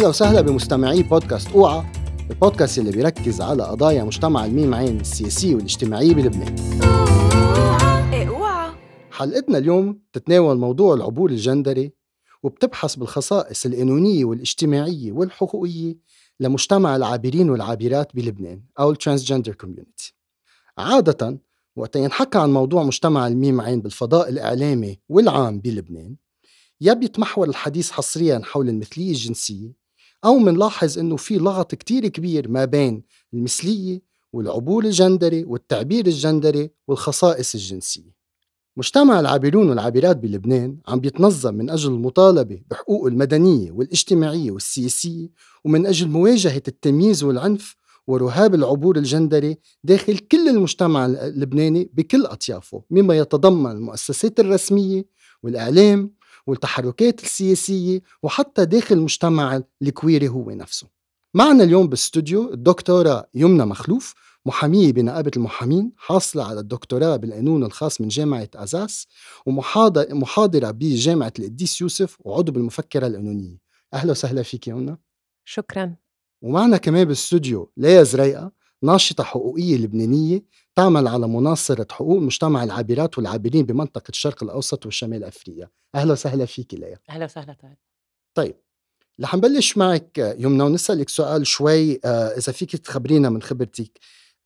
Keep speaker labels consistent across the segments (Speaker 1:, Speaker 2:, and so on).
Speaker 1: أهلا وسهلا بمستمعي بودكاست أوعى البودكاست اللي بيركز على قضايا مجتمع الميم عين السياسية والاجتماعية بلبنان. حلقتنا اليوم تتناول موضوع العبور الجندري وبتبحث بالخصائص القانونية والاجتماعية والحقوقية لمجتمع العابرين والعابرات بلبنان أو ال transgender community. عادة وقت ينحكى عن موضوع مجتمع الميم عين بالفضاء الإعلامي والعام بلبنان يا بيتمحور الحديث حصريا حول المثلية الجنسية أو منلاحظ إنه في لغط كتير كبير ما بين المثلية والعبور الجندري والتعبير الجندري والخصائص الجنسية. مجتمع العابرون والعابرات بلبنان عم بيتنظم من أجل المطالبة بحقوقه المدنية والاجتماعية والسياسية ومن أجل مواجهة التمييز والعنف ورهاب العبور الجندري داخل كل المجتمع اللبناني بكل أطيافه مما يتضمن المؤسسات الرسمية والإعلام والتحركات السياسية وحتى داخل المجتمع الكويري هو نفسه. معنا اليوم بالاستوديو الدكتورة يمنى مخلوف محامية بنقابة المحامين حاصلة على الدكتوراه بالقانون الخاص من جامعة أزاس ومحاضرة بجامعة القديس يوسف وعضو بالمفكرة القانونية. أهلا وسهلا فيك يمنى.
Speaker 2: شكرا.
Speaker 1: ومعنا كمان بالاستوديو ليا زريقة ناشطة حقوقية لبنانية تعمل على مناصرة حقوق مجتمع العابرات والعابرين بمنطقة الشرق الأوسط وشمال أفريقيا. أهلا وسهلا فيك ليا
Speaker 2: أهلا وسهلا طيب.
Speaker 1: طيب رح نبلش معك يمنى ونسألك سؤال شوي آه، إذا فيك تخبرينا من خبرتك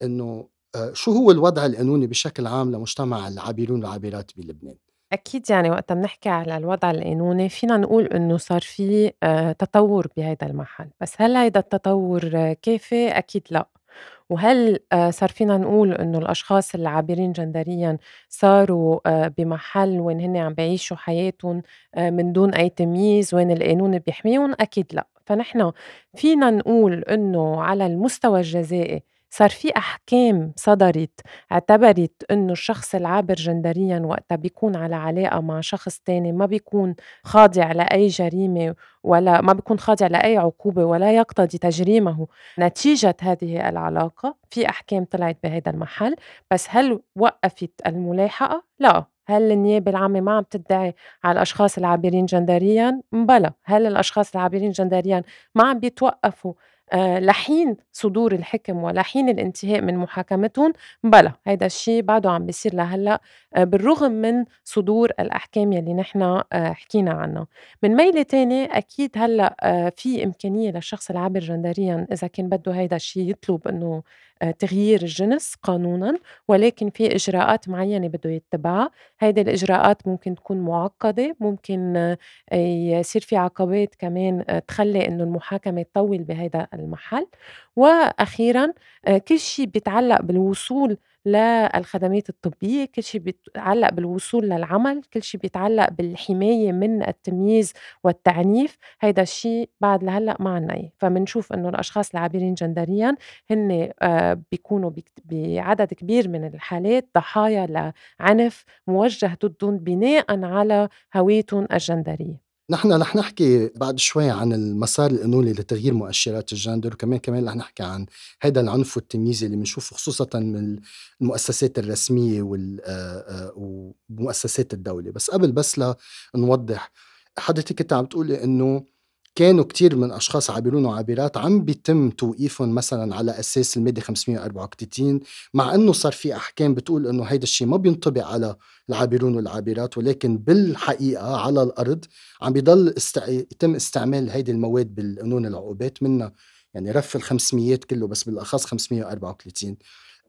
Speaker 1: إنه آه، شو هو الوضع القانوني بشكل عام لمجتمع العابرين والعابرات بلبنان؟
Speaker 2: أكيد يعني وقت بنحكي على الوضع القانوني فينا نقول إنه صار في آه، تطور بهذا المحل. بس هل هيدا التطور كافي؟ أكيد لأ. وهل آه، صار فينا نقول إنه الأشخاص العابرين جندريًا صاروا آه، بمحل وين هن عم بيعيشوا حياتهم آه، من دون أي تمييز، وين القانون بيحميهم؟ أكيد لأ، فنحن فينا نقول إنه على المستوى الجزائي صار في أحكام صدرت اعتبرت إنه الشخص العابر جندريًا وقتها بيكون على علاقة مع شخص تاني ما بيكون خاضع لأي جريمة ولا ما بيكون خاضع لأي عقوبة ولا يقتضي تجريمه نتيجة هذه العلاقة في أحكام طلعت بهذا المحل بس هل وقفت الملاحقة؟ لا هل النيابة العامة ما عم تدعي على الأشخاص العابرين جندريًا؟ بلى، هل الأشخاص العابرين جندريًا ما عم بيتوقفوا لحين صدور الحكم ولحين الانتهاء من محاكمتهم بلى هيدا الشيء بعده عم بيصير لهلأ آه، بالرغم من صدور الأحكام يلي نحن آه، حكينا عنها. من ميلة تاني أكيد هلأ في إمكانية للشخص العابر جندريا إذا كان بده هيدا الشيء يطلب إنه تغيير الجنس قانونًا، ولكن في إجراءات معيّنة بده يتّبعها، هيدي الإجراءات ممكن تكون مُعقّدة، ممكن يصير في عقبات كمان تخلّي إنه المحاكمة تطوّل بهيدا المحل، وأخيرًا كل شي بيتعلّق بالوصول للخدمات الطبية، كل شي بيتعلّق بالوصول للعمل، كل شي بيتعلّق بالحماية من التمييز والتعنيف، هيدا الشي بعد لهلّأ ما عنّا إياه، فمنشوف إنه الأشخاص العابرين جندريًا هن آآ بيكونوا بعدد كبير من الحالات ضحايا لعنف موجّه ضدّن بناءً على هويتٌ الجندرية.
Speaker 1: نحن رح نحكي بعد شوي عن المسار القانوني لتغيير مؤشرات الجندر وكمان كمان رح نحكي عن هذا العنف والتمييز اللي بنشوفه خصوصا من المؤسسات الرسمية ومؤسسات الدولة. بس قبل بس لنوضح حضرتك كنت عم تقولي إنه كانوا كتير من أشخاص عابرون وعابرات عم بيتم توقيفهم مثلا على أساس المادة 534 مع أنه صار في أحكام بتقول أنه هيدا الشيء ما بينطبق على العابرون والعابرات ولكن بالحقيقة على الأرض عم بيضل استع... يتم استعمال هيدي المواد بالقانون العقوبات منها يعني رف ال 500 كله بس بالأخص 534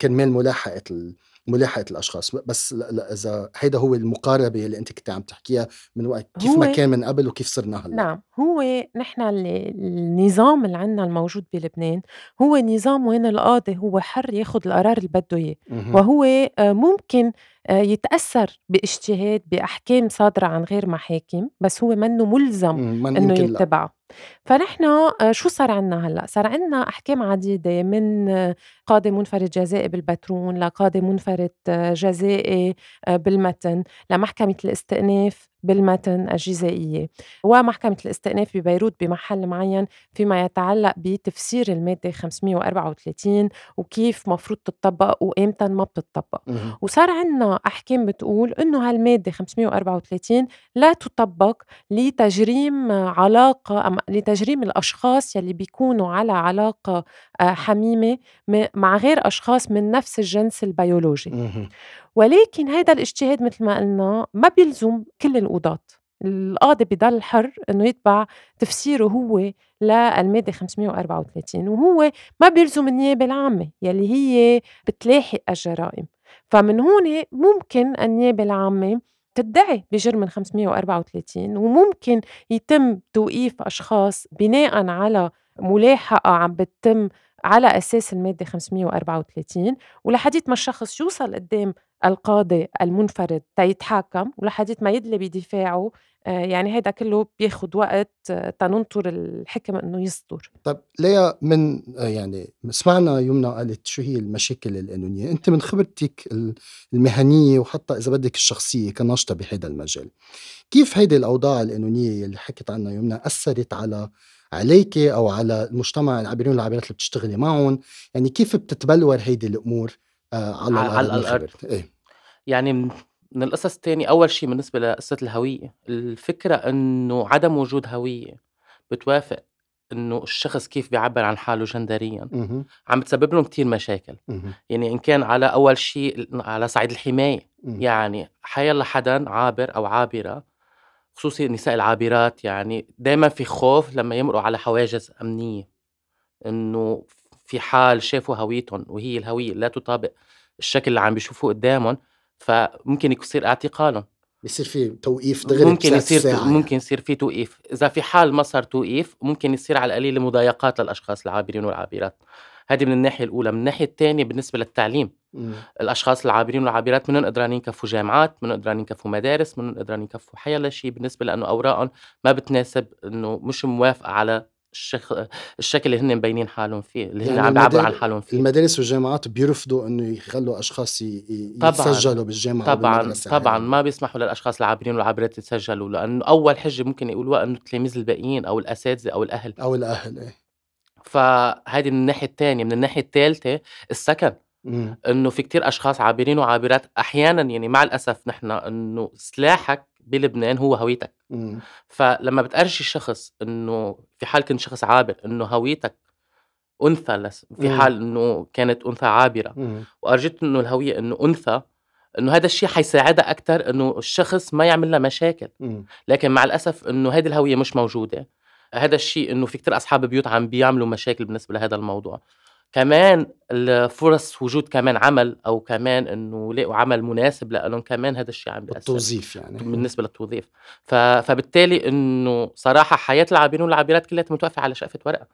Speaker 1: كرمال ملاحقة ال... ملاحقة الأشخاص. بس لا إذا هيدا هو المقاربة اللي أنت كنت عم تحكيها من وقت كيف ما كان من قبل وكيف صرنا هلأ.
Speaker 2: نعم. هو نحن النظام اللي عندنا الموجود بلبنان هو نظام وين القاضي هو حر ياخذ القرار اللي بده إياه وهو آه، ممكن آه، يتأثّر باجتهاد بأحكام صادرة عن غير محاكم، بس هو منّه مُلزم إنه يتّبعها. فنحن آه، شو صار عندنا هلّأ؟ صار عندنا أحكام عديدة من آه، قاضي منفرد جزائي بالبترون، لقاضي منفرد جزائي بالمتن، لمحكمة الاستئناف بالمتن الجزائية. ومحكمة الاستئناف ببيروت بمحل معين فيما يتعلق بتفسير المادة 534 وكيف مفروض تطبق وإمتى ما بتطبق. وصار عندنا أحكام بتقول إنه هالمادة 534 لا تطبق لتجريم علاقة أم لتجريم الأشخاص يلي بيكونوا على علاقة آه، حميمة مع غير أشخاص من نفس الجنس البيولوجي. ولكن هيدا الاجتهاد مثل ما قلنا ما بيلزم كل القضاة. القاضي بضل حر إنه يتبع تفسيره هو للمادة 534 وهو ما بيلزم النيابة العامة يلي هي بتلاحق الجرائم. فمن هون ممكن النيابة العامة تدعي بجرم 534 وممكن يتم توقيف أشخاص بناء على ملاحقة عم بتتم على أساس المادة 534 ولحديت ما الشخص يوصل قدام القاضي المنفرد تيتحاكم ولحديت ما يدلي بدفاعه آه، يعني هيدا كله بياخد وقت آه، تننطر الحكم إنه يصدر.
Speaker 1: طب ليا من آه، يعني سمعنا يمنى قالت شو هي المشاكل القانونية؟ أنت من خبرتك المهنية وحتى إذا بدك الشخصية كناشطة بهذا المجال كيف هيدي الأوضاع القانونية اللي حكت عنها يمنى أثرت على عليك أو على المجتمع العابرين والعابرات اللي بتشتغلي معهم؟ يعني كيف بتتبلور هيدي الأمور على, على الأرض.
Speaker 3: إيه؟ يعني من القصص التانية أول شي بالنسبة لقصة الهوية الفكرة إنه عدم وجود هوية بتوافق إنه الشخص كيف بيعبر عن حاله جندريا. عم بتسبب لهم كتير مشاكل. يعني إن كان على أول شي على صعيد الحماية. يعني حيلا حدا عابر أو عابرة خصوصي النساء العابرات يعني دايما في خوف لما يمرقوا على حواجز أمنية إنه في حال شافوا هويتهم وهي الهوية لا تطابق الشكل اللي عم بيشوفوه قدامهم فممكن يصير اعتقالهم.
Speaker 1: بيصير في توقيف دغري
Speaker 3: ممكن يصير ممكن يصير في توقيف. إذا في حال ما صار توقيف ممكن يصير على القليل مضايقات للأشخاص العابرين والعابرات. هذه من الناحية الأولى. من الناحية الثانية بالنسبة للتعليم. مم. الأشخاص العابرين والعابرات منهم قدران ينكفوا جامعات منهم قدران ينكفوا مدارس منهم قدران ينكفوا حيلا شيء بالنسبة لأنه اوراقهم ما بتناسب إنه مش موافقه على الشخ... الشكل اللي هن مبينين حالهم فيه اللي يعني هن عم بيعبروا عن حالهم فيه.
Speaker 1: المدارس والجامعات بيرفضوا إنه يخلوا أشخاص ي... طبعًا يتسجلوا بالجامعة
Speaker 3: طبعا طبعا ما بيسمحوا للأشخاص العابرين والعابرات يتسجلوا لأنه أول حجة ممكن يقولوها إنه التلاميذ الباقيين أو الأساتذة أو الأهل.
Speaker 1: أو الأهل إيه.
Speaker 3: فهذه من الناحية الثانية من الناحية الثالثه السكن. إنه في كتير أشخاص عابرين وعابرات أحيانا يعني مع الأسف نحن إنه سلاحك بلبنان هو هويتك. إمم. فلما بتأرشي شخص إنه في حال كنت شخص عابر إنه هويتك أنثى لس في إمم. حال إنه كانت أنثى عابرة. وأرجيت إنه الهوية إنه أنثى إنه هذا الشيء حيساعدها أكثر إنه الشخص ما يعمل لها مشاكل. لكن مع الأسف إنه هذه الهوية مش موجودة. هذا الشيء إنه في كتير أصحاب بيوت عم بيعملوا مشاكل بالنسبة لهذا الموضوع. كمان الفرص وجود كمان عمل أو كمان إنه يلاقوا عمل مناسب لهم كمان هذا الشيء عم بيأثر
Speaker 1: التوظيف يعني.
Speaker 3: بالنسبة للتوظيف. ف... فبالتالي إنه صراحة حياة العابرين والعابرات كلها متوقفة على شقفة ورقة.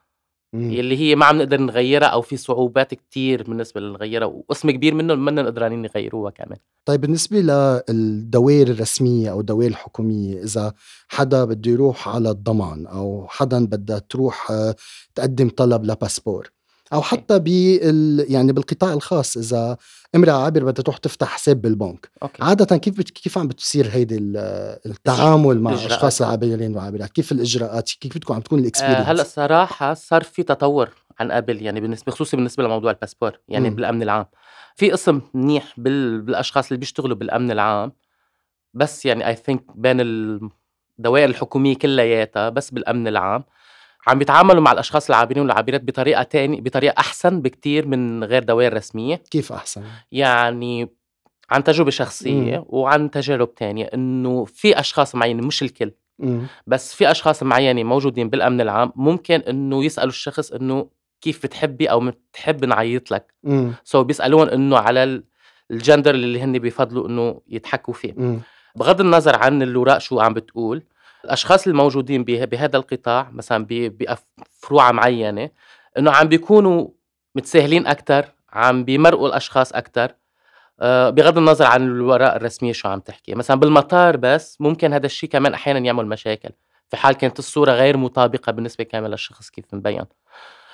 Speaker 3: مم. يلي هي ما عم نقدر نغيرها أو في صعوبات كتير بالنسبة لنغيرها وقسم كبير منهم ما قدرانين يغيروها كمان.
Speaker 1: طيب بالنسبة للدوائر الرسمية أو الدوائر الحكومية إذا حدا بده يروح على الضمان أو حدا بدها تروح آه، تقدم طلب لباسبور أو حتى بال يعني بالقطاع الخاص إذا امرأة عابر بدها تروح تفتح حساب بالبنك. أوكي. عادة كيف بت... كيف عم بتصير هيدي التعامل مع الاشخاص العابرين والعابرات كيف الإجراءات؟ كيف بتكون عم تكون ال experience؟
Speaker 3: آه هلأ صراحة صار في تطور عن قبل يعني بالنسبة خصوصي بالنسبة لموضوع الباسبور يعني م. بالأمن العام. في قسم منيح بال... بالأشخاص اللي بيشتغلوا بالأمن العام بس يعني I think بين الدوائر الحكومية كلياتها بس بالأمن العام. عم بيتعاملوا مع الأشخاص العابرين والعابرات بطريقة تاني بطريقة أحسن بكتير من غير دوائر رسمية
Speaker 1: كيف أحسن
Speaker 3: يعني عن تجربة شخصية مم. وعن تجارب تانية إنه في أشخاص معينة مش الكل مم. بس في أشخاص معينة موجودين بالأمن العام ممكن إنه يسألوا الشخص إنه كيف بتحبي أو بتحب نعيط لك سو so بيسألون إنه على الجندر اللي هن بيفضلوا إنه يتحكوا فيه مم. بغض النظر عن الاوراق شو عم بتقول الأشخاص الموجودين بهذا القطاع مثلا بفروع معينة إنه عم بيكونوا متساهلين أكثر عم بيمرقوا الأشخاص أكثر آه، بغض النظر عن الوراء الرسمية شو عم تحكي. مثلا بالمطار بس ممكن هذا الشيء كمان أحيانا يعمل مشاكل. في حال كانت الصورة غير مطابقة بالنسبة كامل للشخص كيف مبين.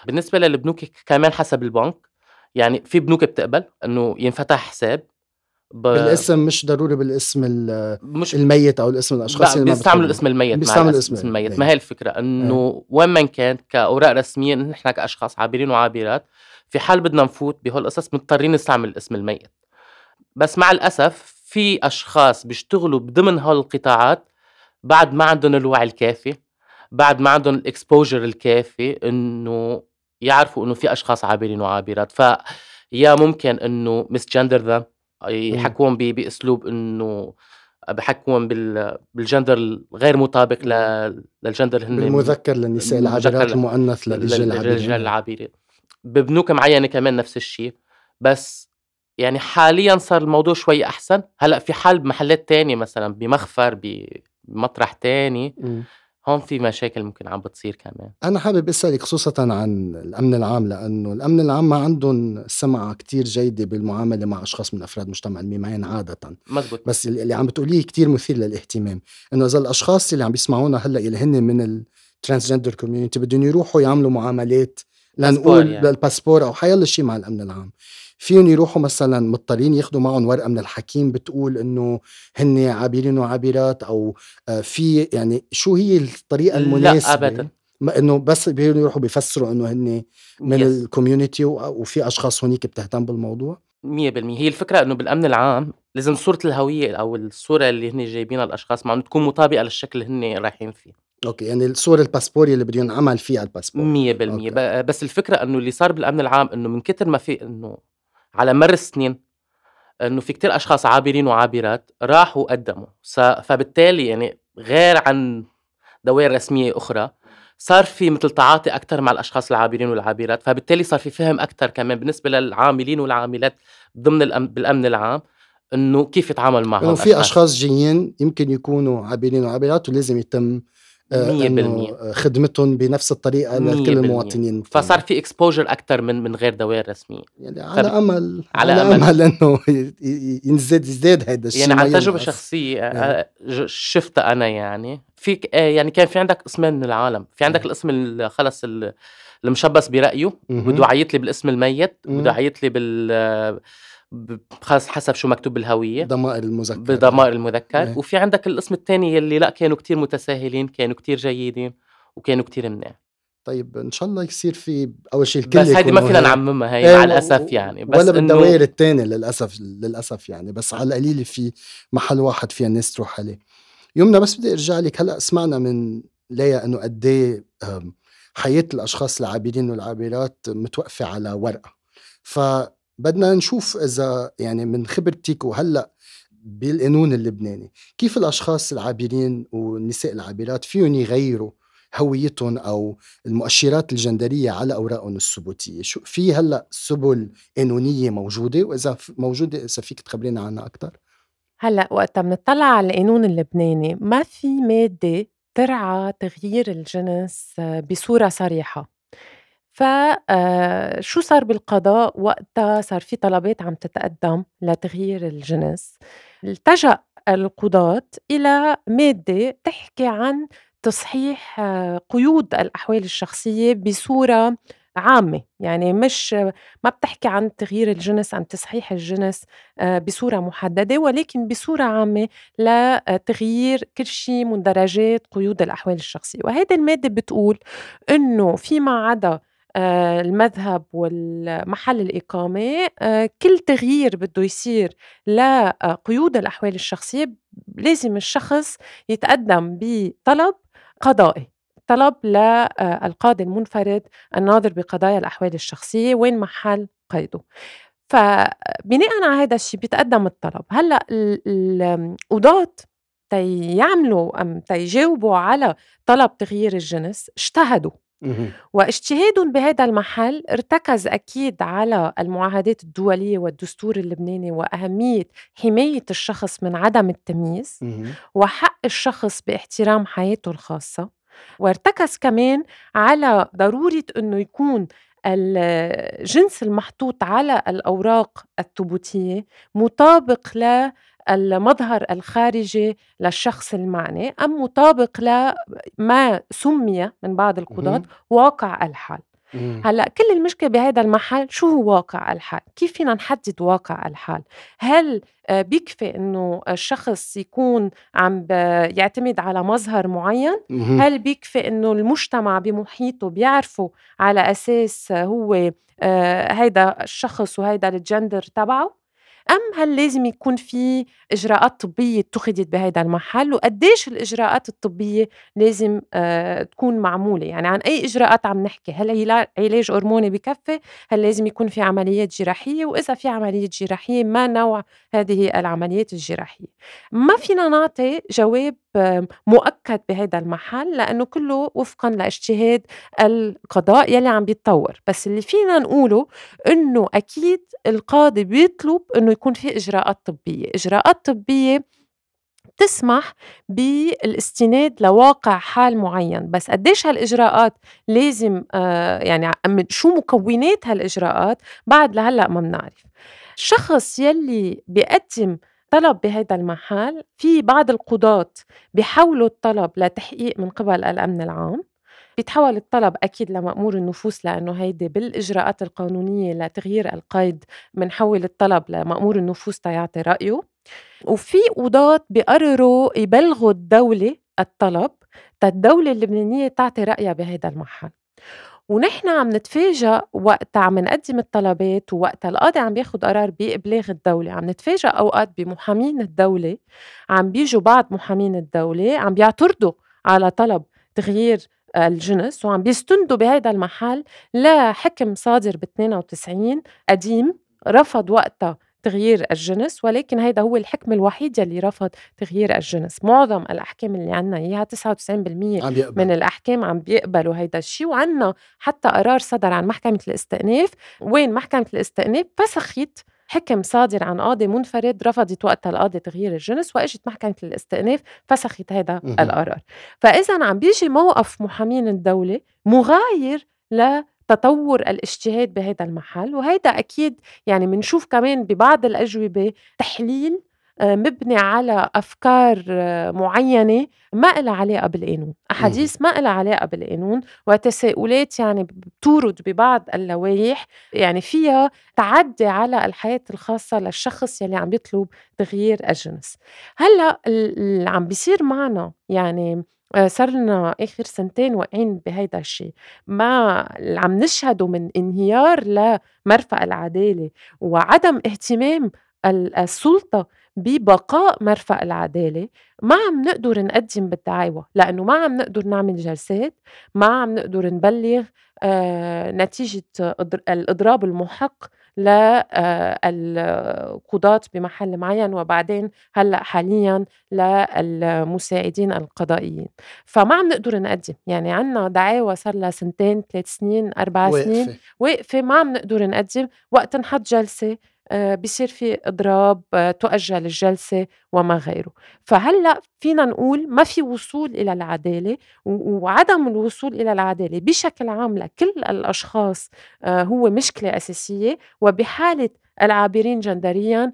Speaker 3: بالنسبة للبنوك كمان حسب البنك يعني في بنوك بتقبل إنه ينفتح حساب
Speaker 1: ب... بالاسم مش ضروري بالاسم مش الميت أو الاسم الأشخاص
Speaker 3: اللي بيستعملوا الاسم الميت
Speaker 1: بيستعملوا
Speaker 3: الاسم, الميت. ما هي الفكرة؟ إنه وين ما كان كأوراق رسمية نحن كاشخاص عابرين وعابرات في حال بدنا نفوت بهالقصص مضطرين نستعمل الاسم الميت. بس مع الأسف في أشخاص بيشتغلوا ضمن هالقطاعات بعد ما عندهم الوعي الكافي بعد ما عندهم الإكسبوجر الكافي إنه يعرفوا إنه في أشخاص عابرين وعابرات. فيا ممكن إنه ذا يحكوهم بأسلوب إنه بحكوهم بالجندر الغير مطابق للجندر
Speaker 1: هن بالمذكر للنساء العابرات المؤنث
Speaker 3: للرجال العابرين. ببنوك معينة كمان نفس الشيء. بس يعني حاليا صار الموضوع شوي أحسن. هلأ في حال بمحلات تانية مثلا بمخفر بمطرح تاني م. هون في مشاكل ممكن عم بتصير كمان
Speaker 1: أنا حابب أسألك خصوصا عن الأمن العام لأنه الأمن العام ما عندهم سمعة كتير جيدة بالمعاملة مع أشخاص من أفراد مجتمع الميمين عادة
Speaker 3: مزبوط.
Speaker 1: بس اللي عم بتقوليه كتير مثير للاهتمام إنه إذا الأشخاص اللي عم بيسمعونا هلأ اللي هن من ال transgender community بدهم يروحوا يعملوا معاملات لنقول يعني. للباسبور أو حيلا شيء مع الأمن العام فيهم يروحوا مثلا مضطرين ياخذوا معهم ورقة من الحكيم بتقول إنه هن عابرين وعابرات أو آه، في يعني شو هي الطريقة المناسبة؟
Speaker 3: لا ابدا
Speaker 1: إنه بس بيروحوا بيفسروا إنه هن من ال community وفي أشخاص هونيك بتهتم بالموضوع؟
Speaker 3: 100% هي الفكرة إنه بالأمن العام لازم صورة الهوية أو الصورة اللي هن جايبينها الأشخاص معهم تكون مطابقة للشكل اللي هن رايحين فيه.
Speaker 1: okay يعني الصورة الباسبوري اللي بده ينعمل فيها الباسبور.
Speaker 3: 100% بس الفكرة إنه اللي صار بالأمن العام إنه من كتر ما في إنه على مر السنين إنه في كتير أشخاص عابرين وعابرات راحوا قدموا. فبالتالي يعني غير عن دوائر رسمية أخرى صار في مثل تعاطي أكثر مع الأشخاص العابرين والعابرات. فبالتالي صار في فهم أكثر كمان بالنسبة للعاملين والعاملات ضمن الأم... بالأمن العام إنه كيف يتعامل معهم
Speaker 1: في أشخاص جايين يمكن يكونوا عابرين وعابرات ولازم يتم 100% خدمتهم بنفس الطريقة لكل المواطنين.
Speaker 3: فصار في اكسبوجر أكثر من من غير دوائر رسمية.
Speaker 1: يعني على امل على, على أمل, أمل إنه ينزد يزداد هذا الشيء
Speaker 3: يعني عن تجربة شخصية آه، شفتها أنا يعني. في آه، يعني كان في عندك اسمين من العالم. في عندك الاسم خلص المشبث برأيه بده يعيط لي بالاسم الميت بده يعيط لي بال حسب شو مكتوب بالهوية
Speaker 1: ضمائر المذكر.
Speaker 3: بضمائر المذكر. إيه. وفي عندك الاسم الثاني يلي لا كانوا كتير متساهلين كانوا كتير جيدين وكانوا كتير منيح.
Speaker 1: طيب إن شاء الله يصير في أول شيء الكل
Speaker 3: بس هيدي ما فينا نعممها هي إيه مع الأسف يعني.
Speaker 1: بس ولا بالدوائر الثانية للأسف للأسف يعني. بس على القليله في محل واحد فيها الناس تروح عليه. يومنا بس بدي أرجع لك. هلأ سمعنا من ليا إنه قد إيه حياة الأشخاص العابرين والعابرات متوقفة على ورقة. ف بدنا نشوف إذا يعني من خبرتك وهلأ بالقانون اللبناني كيف الأشخاص العابرين والنساء العابرات فيهم يغيروا هويتهم أو المؤشرات الجندرية على أوراقهم الثبوتية؟ شو في هلأ سبل قانونية موجودة؟ وإذا موجودة إذا فيك تخبرينا عنها أكثر
Speaker 2: هلأ وقت بنطلع على القانون اللبناني ما في مادة ترعى تغيير الجنس بصورة صريحة. فشو صار بالقضاء وقتها؟ صار في طلبات عم تتقدم لتغيير الجنس. التجأ القضاة إلى مادة تحكي عن تصحيح قيود الأحوال الشخصية بصورة عامة. يعني مش ما بتحكي عن تغيير الجنس عن تصحيح الجنس بصورة محددة ولكن بصورة عامة لتغيير كل شيء مندرجات قيود الأحوال الشخصية. وهيدي المادة بتقول إنه فيما عدا آه، المذهب والمحل الإقامة آه، كل تغيير بده يصير لقيود الأحوال الشخصية لازم الشخص يتقدم بطلب قضائي طلب للقاضي المنفرد الناظر بقضايا الأحوال الشخصية وين محل قيده. فبناء على هذا الشيء بيتقدم الطلب. هلأ القضاة تيعملوا أم تيجاوبوا على طلب تغيير الجنس اجتهدوا. واجتهادهم بهذا المحل ارتكز أكيد على المعاهدات الدولية والدستور اللبناني وأهمية حماية الشخص من عدم التمييز وحق الشخص باحترام حياته الخاصة. وارتكز كمان على ضرورة أنه يكون الجنس المحطوط على الأوراق الثبوتية مطابق المظهر الخارجي للشخص المعني أم مطابق لما سمي من بعض القضاة واقع الحال. هلأ كل المشكلة بهذا المحل شو هو واقع الحال؟ كيف فينا نحدد واقع الحال؟ هل آه، بيكفي إنه الشخص يكون عم يعتمد على مظهر معين؟ هل بيكفي إنه المجتمع بمحيطه بيعرفوا على أساس هو آه، هيدا الشخص وهيدا الجندر تبعه؟ أم هل لازم يكون في إجراءات طبية اتخذت بهيدا المحل؟ وقديش الإجراءات الطبية لازم آه تكون معمولة؟ يعني عن أي إجراءات عم نحكي؟ هل علاج هرموني بكفي؟ هل لازم يكون في عمليات جراحية؟ وإذا في عملية جراحية ما نوع هذه العمليات الجراحية؟ ما فينا نعطي جواب مؤكد بهذا المحل لأنه كله وفقا لاجتهاد القضاء يلي عم بيتطور. بس اللي فينا نقوله إنه أكيد القاضي بيطلب إنه يكون في إجراءات طبية. إجراءات طبية تسمح بالاستناد لواقع حال معين. بس قديش هالإجراءات لازم آه يعني شو مكونات هالإجراءات بعد لهلأ ما بنعرف. الشخص يلي بيقدم طلب بهذا المحل في بعض القضاة بيحولوا الطلب لتحقيق من قبل الأمن العام. بيتحول الطلب أكيد لمأمور النفوس لأنه هيدي بالإجراءات القانونية لتغيير القيد بنحول الطلب لمأمور النفوس تيعطي رأيه. وفي قضاة بيقرروا يبلغوا الدولة الطلب الدولة اللبنانية تعطي رأيها بهذا المحل. ونحن عم نتفاجأ وقت عم نقدم الطلبات ووقت القاضي عم بياخد قرار بإبلاغ الدولة. عم نتفاجأ أوقات بمحامين الدولة عم بيجوا بعض محامين الدولة عم بيعترضوا على طلب تغيير الجنس وعم بيستندوا بهيدا المحل لحكم صادر ب 92 قديم رفض وقتها تغيير الجنس ولكن هيدا هو الحكم الوحيد يلي رفض تغيير الجنس. معظم الأحكام اللي عنا إياها 99% من الأحكام عم بيقبلوا هيدا الشيء وعنا حتى قرار صدر عن محكمة الاستئناف. وين محكمة الاستئناف؟ فسخت حكم صادر عن قاضي منفرد رفضت وقتها القاضي تغيير الجنس وإجت محكمة الاستئناف فسخت هذا القرار. فإذا عم بيجي موقف محامين الدولة مغاير ل تطور الاجتهاد بهذا المحل وهيدا أكيد يعني بنشوف كمان ببعض الأجوبة تحليل آه، مبني على أفكار آه، معينة ما إلها علاقة بالقانون. أحاديث ما إلها علاقة بالقانون وتساؤلات يعني بتورد ببعض اللوائح يعني فيها تعدي على الحياة الخاصة للشخص يلي عم يطلب تغيير الجنس. هلأ اللي عم بيصير معنا يعني آه، صار لنا آخر سنتين واقعين بهيدا الشيء. ما عم نشهده من انهيار لمرفأ العدالة وعدم اهتمام السلطة ببقاء مرفأ العدالة. ما عم نقدر نقدم بالدعاوى لأنه ما عم نقدر نعمل جلسات ما عم نقدر نبلغ آه نتيجة الإضراب المحق للقضاة آه، بمحل معين وبعدين هلأ حاليا للمساعدين القضائيين. فما عم نقدر نقدم يعني عنا دعاوى صار لها سنتين ثلاث سنين أربع سنين واقفة ما عم نقدر نقدم وقت نحط جلسة بصير في إضراب آه، تؤجل الجلسه وما غيره. فهلأ فينا نقول ما في وصول إلى العدالة وعدم الوصول إلى العدالة بشكل عام لكل الأشخاص آه، هو مشكلة أساسية وبحالة العابرين جندريا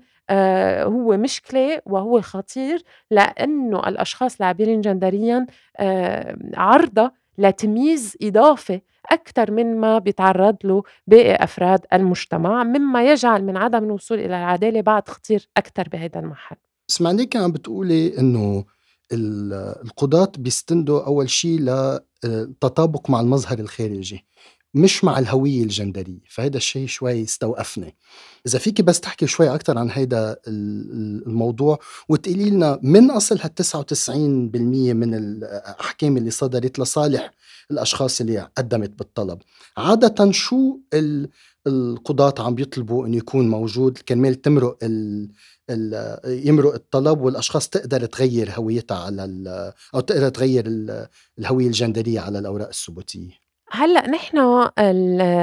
Speaker 2: هو مشكلة وهو خطير لأنه الأشخاص العابرين جندريا عرضة لتمييز إضافي أكثر من ما بيتعرض له باقي أفراد المجتمع مما يجعل من عدم الوصول إلى العدالة بعد خطير أكثر بهذا المحل.
Speaker 1: اسمعني عم بتقولي إنه القضاة بيستندوا أول شيء لتطابق مع المظهر الخارجي. مش مع الهوية الجندرية فهذا الشيء شوي استوقفني. إذا فيك بس تحكي شوي أكثر عن هيدا الموضوع وتقولي لنا من أصل هال 99% من الأحكام اللي صدرت لصالح الأشخاص اللي قدمت بالطلب عادة شو القضاة عم بيطلبوا إنه يكون موجود كرمال تمرق ال يمرق الطلب والأشخاص تقدر تغير هويتها على أو تقدر تغير الهوية الجندرية على الأوراق الثبوتيه
Speaker 2: هلأ نحن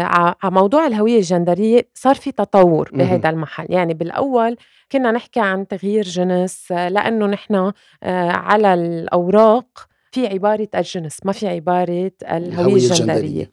Speaker 2: على موضوع الهوية الجندرية صار في تطور بهذا المحل، يعني بالأول كنا نحكي عن تغيير جنس لأنه نحن آه، على الأوراق في عبارة الجنس ما في عبارة الهوية الجندرية.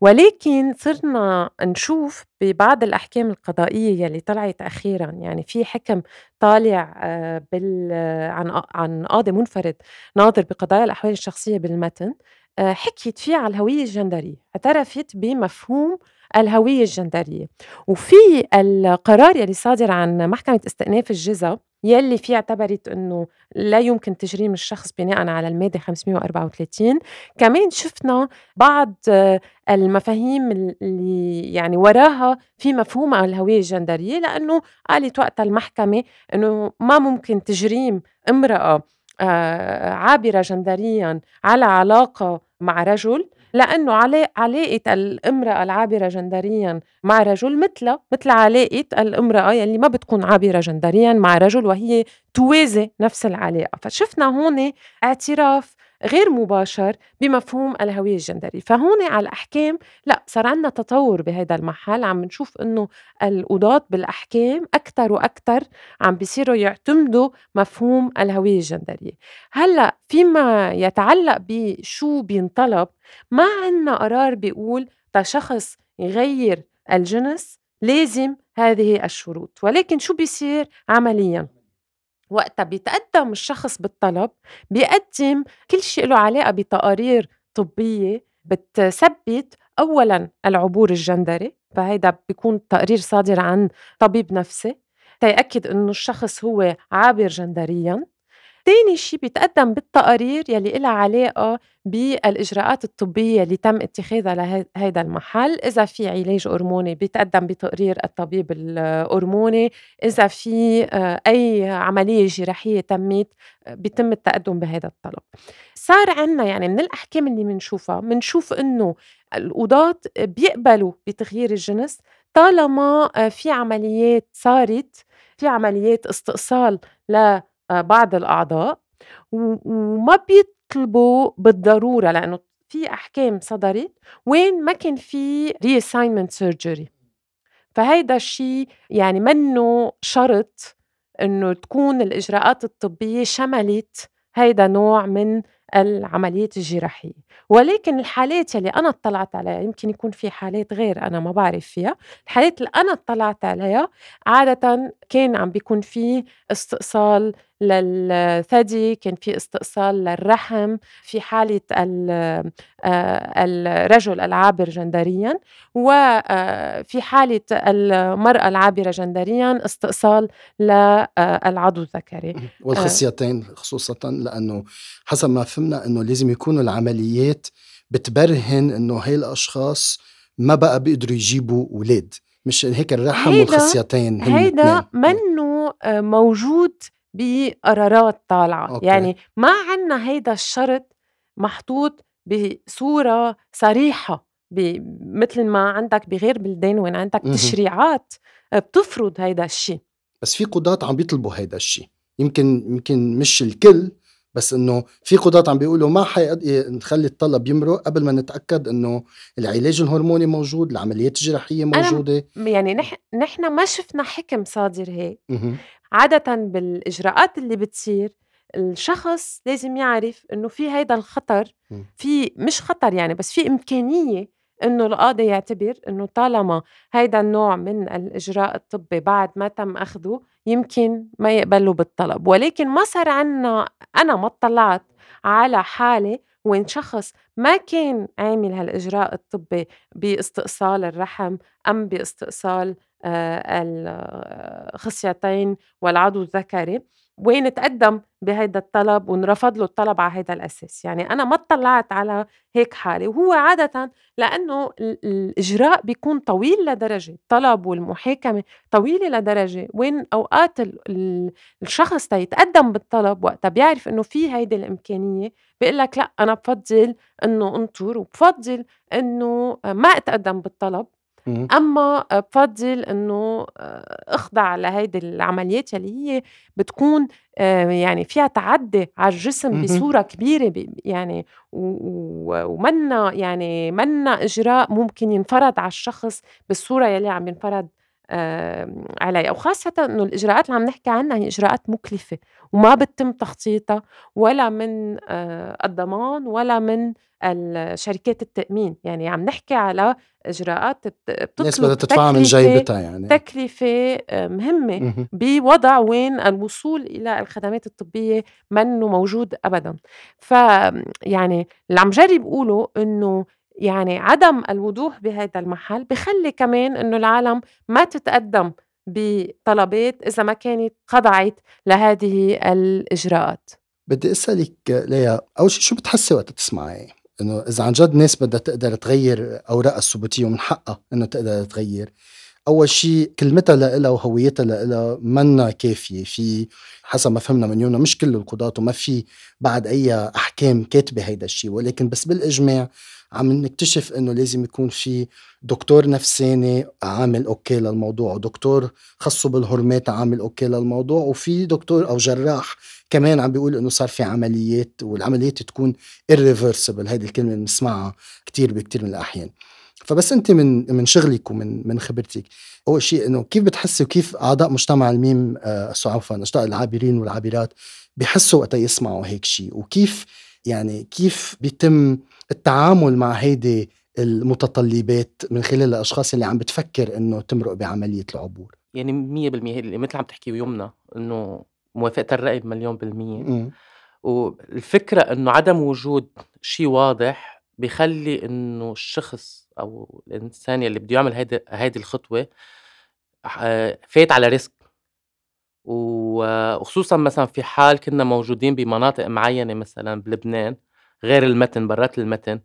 Speaker 2: ولكن صرنا نشوف ببعض الأحكام القضائية يلي طلعت أخيرا. يعني في حكم طالع آه، بال عن عن قاضي منفرد ناظر بقضايا الأحوال الشخصية بالمتن. حكيت فيه على الهوية الجندرية اعترفت بمفهوم الهوية الجندرية. وفي القرار يلي صادر عن محكمة استئناف الجزا يلي فيه اعتبرت إنه لا يمكن تجريم الشخص بناء على المادة 534 كمان شفنا بعض المفاهيم اللي يعني وراها في مفهوم الهوية الجندرية لأنه قالت وقت المحكمة إنه ما ممكن تجريم امرأة آه، عابرة جندريا على علاقة مع رجل لأنه علاقة الامرأة العابرة جندريا مع رجل مثل مثل علاقة الامرأة يلي ما بتكون عابرة جندريا مع رجل وهي توازي نفس العلاقة. فشفنا هون اعتراف غير مباشر بمفهوم الهوية الجندرية. فهون على الأحكام لا صار عندنا تطور بهذا المحل. عم نشوف أنه القضاة بالأحكام أكثر وأكثر عم بيصيروا يعتمدوا مفهوم الهوية الجندرية. هلأ فيما يتعلق بشو بينطلب ما عندنا قرار بيقول شخص يغير الجنس لازم هذه الشروط. ولكن شو بيصير عمليا؟ وقتها بيتقدم الشخص بالطلب بيقدم كل شيء له علاقة بتقارير طبية بتثبت أولا العبور الجندري فهيدا بيكون تقرير صادر عن طبيب نفسي تيأكد إنه الشخص هو عابر جندريا. تاني شي بيتقدم بالتقارير يلي إلها علاقة بالإجراءات الطبية اللي تم اتخاذها لهيدا المحل. إذا في علاج هرموني بيتقدم بتقرير الطبيب الهرموني إذا في آه، أي عملية جراحية تمت بيتم التقدم بهذا الطلب. صار عنا يعني من الأحكام اللي بنشوفها بنشوف إنه القضاة بيقبلوا بتغيير الجنس طالما آه، في عمليات صارت في عمليات استئصال ل آه، بعض الأعضاء وما بيطلبوا بالضرورة لأنه في أحكام صدرت وين ما كان في reassignment surgery. فهيدا الشيء يعني منه شرط إنه تكون الإجراءات الطبية شملت هيدا نوع من العمليات الجراحية. ولكن الحالات يلي أنا اطلعت عليها يمكن يكون في حالات غير أنا ما بعرف فيها الحالات اللي أنا اطلعت عليها عادة كان عم بيكون في استئصال للثدي كان في استئصال للرحم في حالة آه، الرجل العابر جندريا وفي آه، حالة المرأة العابرة جندريا استئصال للعضو الذكري.
Speaker 1: والخصيتين خصوصا لأنه حسب ما فهمنا أنه لازم يكونوا العمليات بتبرهن أنه هي الأشخاص ما بقى بيقدروا يجيبوا أولاد. مش هيك الرحم والخصيتين
Speaker 2: هيدا منه آه، موجود بقرارات طالعة. أوكي. يعني ما عنا هيدا الشرط محطوط بصورة صريحة مثل ما عندك بغير بلدان وين عندك تشريعات بتفرض هيدا الشيء
Speaker 1: بس في قضاة عم بيطلبوا هيدا الشيء يمكن يمكن مش الكل بس إنه في قضاة عم بيقولوا ما حي نخلي الطلب يمرق قبل ما نتأكد إنه العلاج الهرموني موجود العمليات الجراحية موجودة.
Speaker 2: يعني نحن نحن ما شفنا حكم صادر هيك. عادة بالإجراءات اللي بتصير الشخص لازم يعرف إنه في هيدا الخطر في مش خطر يعني بس في إمكانية إنه القاضي يعتبر إنه طالما هيدا النوع من الإجراء الطبي بعد ما تم أخذه يمكن ما يقبلوا بالطلب. ولكن ما صار عنا أنا ما اطلعت على حالة وين شخص ما كان عامل هالإجراء الطبي بإستئصال الرحم أم بإستئصال الخصيتين والعضو الذكري وين تقدم بهيدا الطلب ونرفض له الطلب على هيدا الأساس. يعني أنا ما اطلعت على هيك حالة. وهو عادة لأنه الإجراء بيكون طويل لدرجة الطلب والمحاكمة طويلة لدرجة. وين أوقات الشخص تيتقدم بالطلب وقتها بيعرف إنه في هيدي الإمكانية بيقول لك لأ أنا بفضل إنه انطر وبفضل إنه ما أتقدم بالطلب. أمّا بفضّل إنه أخضع لهيدي العمليات يلّي هي بتكون يعني فيها تعدّي على الجسم بصورة كبيرة يعني ومنّا يعني مَنّا إجراء ممكن ينفرض على الشخص بالصورة يلّي عم ينفرض عليها وخاصة إنه الإجراءات اللي عم نحكي عنها هي إجراءات مكلفة وما بتتم تخطيطها ولا من آه، الضمان ولا من الشركات التأمين. يعني عم نحكي على إجراءات
Speaker 1: الناس بدها تدفعها من جيبتها يعني.
Speaker 2: تكلفة آه، مهمة بوضع وين الوصول إلى الخدمات الطبية منه موجود أبدا. ف يعني اللي عم جرب أقوله إنه يعني عدم الوضوح بهذا المحل بخلي كمان إنه العالم ما تتقدم بطلبات إذا ما كانت خضعت لهذه الإجراءات.
Speaker 1: بدي أسألك ليا أول شيء شو بتحسي وقت تسمعي إنه إذا عن جد ناس بدها تقدر تغير اوراقها الثبوتية ومن حقها إنه تقدر تغير. أول شيء كلمتها لها وهويتها لها منا كافية. في حسب ما فهمنا من يمنى مش كل القضاة وما في بعد أي أحكام كاتبة هيدا الشيء ولكن بس بالإجماع عم نكتشف إنه لازم يكون في دكتور نفساني عامل okay للموضوع ودكتور خصه بالهرمونات عامل okay للموضوع وفي دكتور أو جراح كمان عم بيقول إنه صار في عمليات والعمليات تكون irreversible. هيدي الكلمة بنسمعها كثير بكثير من الأحيان. فبس أنت من من شغلك ومن من خبرتك أول شيء إنه كيف بتحسي وكيف أعضاء مجتمع الميم آه عفوا اشقاء العابرين والعابرات بحسوا وقت يسمعوا هيك شيء؟ وكيف يعني كيف بيتم التعامل مع هيدي المتطلبات من خلال الأشخاص اللي عم بتفكر إنه تمرق بعملية العبور.
Speaker 3: يعني 100% اللي مثل عم تحكي يمنى إنه موافقة الرأي بمليون بالمية. م. والفكرة إنه عدم وجود شيء واضح بخلي إنه الشخص أو الإنسان اللي بده يعمل هيدي هيدي الخطوة فايت على risk. وخصوصا مثلا في حال كنا موجودين بمناطق معينة مثلا بلبنان غير المتن برات المتن.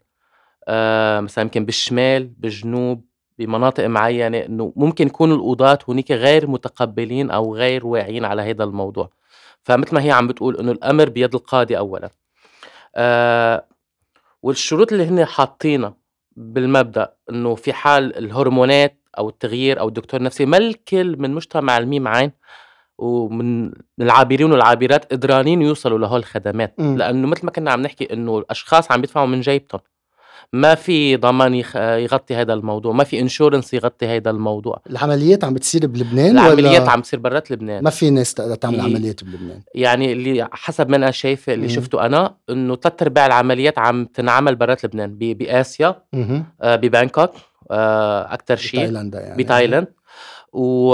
Speaker 3: آه مثلا يمكن بالشمال بالجنوب بمناطق معينة إنه ممكن يكون القضاة هناك غير متقبلين أو غير واعيين على هذا الموضوع. فمثل ما هي عم بتقول إنه الأمر بيد القاضي اولا. آه والشروط اللي هن حاطينها بالمبدأ إنه في حال الهرمونات أو التغيير أو الدكتور النفسي ما الكل من مجتمع الميم عين ومن العابرين والعابرات قدرانين يوصلوا لهول الخدمات. م. لأنه مثل ما كنا عم نحكي إنه الأشخاص عم يدفعوا من جيبتهم. ما في ضمان يغطي هذا الموضوع. ما في insurance يغطي هذا الموضوع.
Speaker 1: العمليات عم بتصير بلبنان
Speaker 3: العمليات ولا عم تصير برات لبنان.
Speaker 1: ما في ناس تقدر تعمل عمليات بلبنان؟
Speaker 3: يعني اللي حسب ما أنا شايفة اللي شفته أنا إنه ثلاث أرباع العمليات عم تنعمل برات لبنان. بآسيا آه ببانكوك آه أكثر شيء
Speaker 1: بتايلاند يعني.
Speaker 3: بتايلاند. و...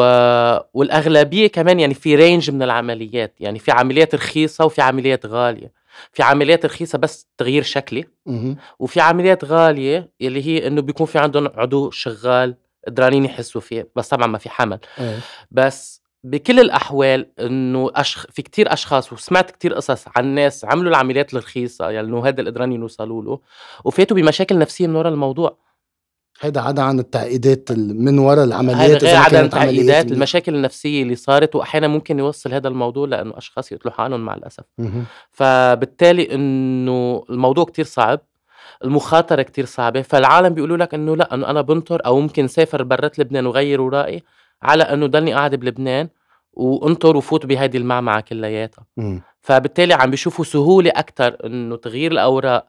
Speaker 3: والأغلبية كمان يعني في رينج من العمليات يعني في عمليات رخيصة وفي عمليات غالية. في عمليات رخيصة بس تغيير شكلي. وفي عمليات غالية اللي هي إنه بيكون في عندهم عضو شغال قدرانين يحسوا فيه بس طبعا ما في حمل.
Speaker 1: أيه.
Speaker 3: بس بكل الأحوال إنه أشخ... في كتير أشخاص وسمعت كتير قصص عن ناس عملوا العمليات الرخيصة يعني إنه هذا اللي قدرانين يوصلوا له وفاتوا بمشاكل نفسية من وراء الموضوع.
Speaker 1: هيدا عدا عن التعقيدات من وراء العمليات
Speaker 3: غير عدا عن التعقيدات المشاكل النفسية اللي صارت وأحيانا ممكن يوصل هذا الموضوع لأنه أشخاص يقتلوا حالهم مع الأسف. فبالتالي إنه الموضوع كتير صعب المخاطرة كتير صعبة فالعالم بيقولوا لك إنه لا إنه أنا بنطر أو ممكن سافر برات لبنان وغير ورائي على إنه ضلني قاعد بلبنان وانطر وفوت بهيدي المعمعة كلياتها. فبالتالي عم بيشوفوا سهولة أكثر إنه تغيير الأوراق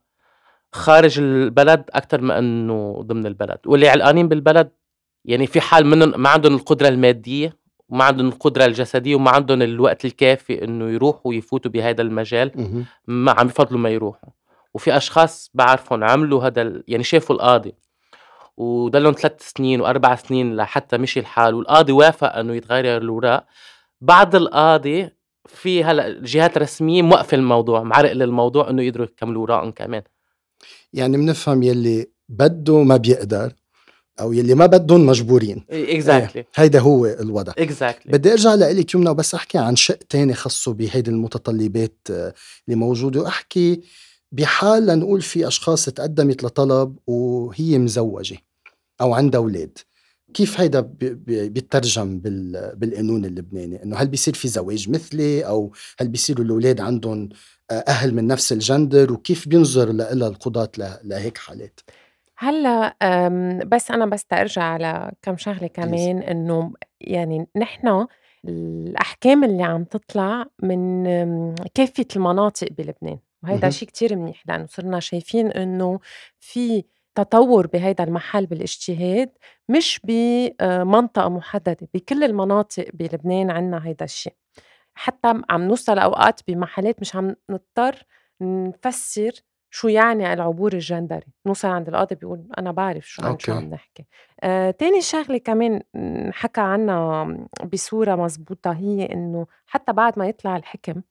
Speaker 3: خارج البلد أكثر ما إنه ضمن البلد. واللي علقانين بالبلد يعني في حال منهم ما عندهم القدرة المادية وما عندهم القدرة الجسدية وما عندهم الوقت الكافي إنه يروحوا ويفوتوا بهذا المجال ما عم يفضلوا ما يروحوا. وفي أشخاص بعرفهم عملوا هذا يعني شافوا القاضي وضلهم ثلاث سنين وأربع سنين لحتى مشي الحال والقاضي وافق إنه يتغير الاوراق بعد القاضي في هلا جهات رسمية موقفة الموضوع معرق للموضوع إنه يقدروا يكملوا اوراقهم كمان.
Speaker 1: يعني بنفهم يلي بده ما بيقدر أو يلي ما بدهم مجبورين exactly. هيدا هو الوضع exactly. بدي أرجع لك يمنى وبس أحكي عن شق تاني خصه بهيدي المتطلبات آه، اللي موجودة وأحكي بحال لنقول في أشخاص تقدمت لطلب وهي مزوجة أو عندها أولاد كيف هيدا بيترجم بالقانون اللبناني؟ إنه هل بيصير في زواج مثلي؟ أو هل بيصيروا الأولاد عندهم أهل من نفس الجندر؟ وكيف بينظر لها القضاة لهيك حالات؟
Speaker 2: هلأ بس أنا بس ارجع على كم شغلة كمان إنه يعني نحن الأحكام اللي عم تطلع من كافة المناطق بلبنان وهذا شيء كتير منيح لأنه صرنا شايفين إنه في تطور بهيدا المحل بالاجتهاد مش بمنطقة محددة بكل المناطق بلبنان عنا هيدا الشيء. حتى عم نوصل أوقات بمحلات مش عم نضطر نفسر شو يعني العبور الجندري. نوصل عند القاضي بيقول أنا بعرف شو عن شو عم نحكي. آه، تاني شغلة كمان نحكى عنها بصورة مزبوطة هي إنه حتى بعد ما يطلع الحكم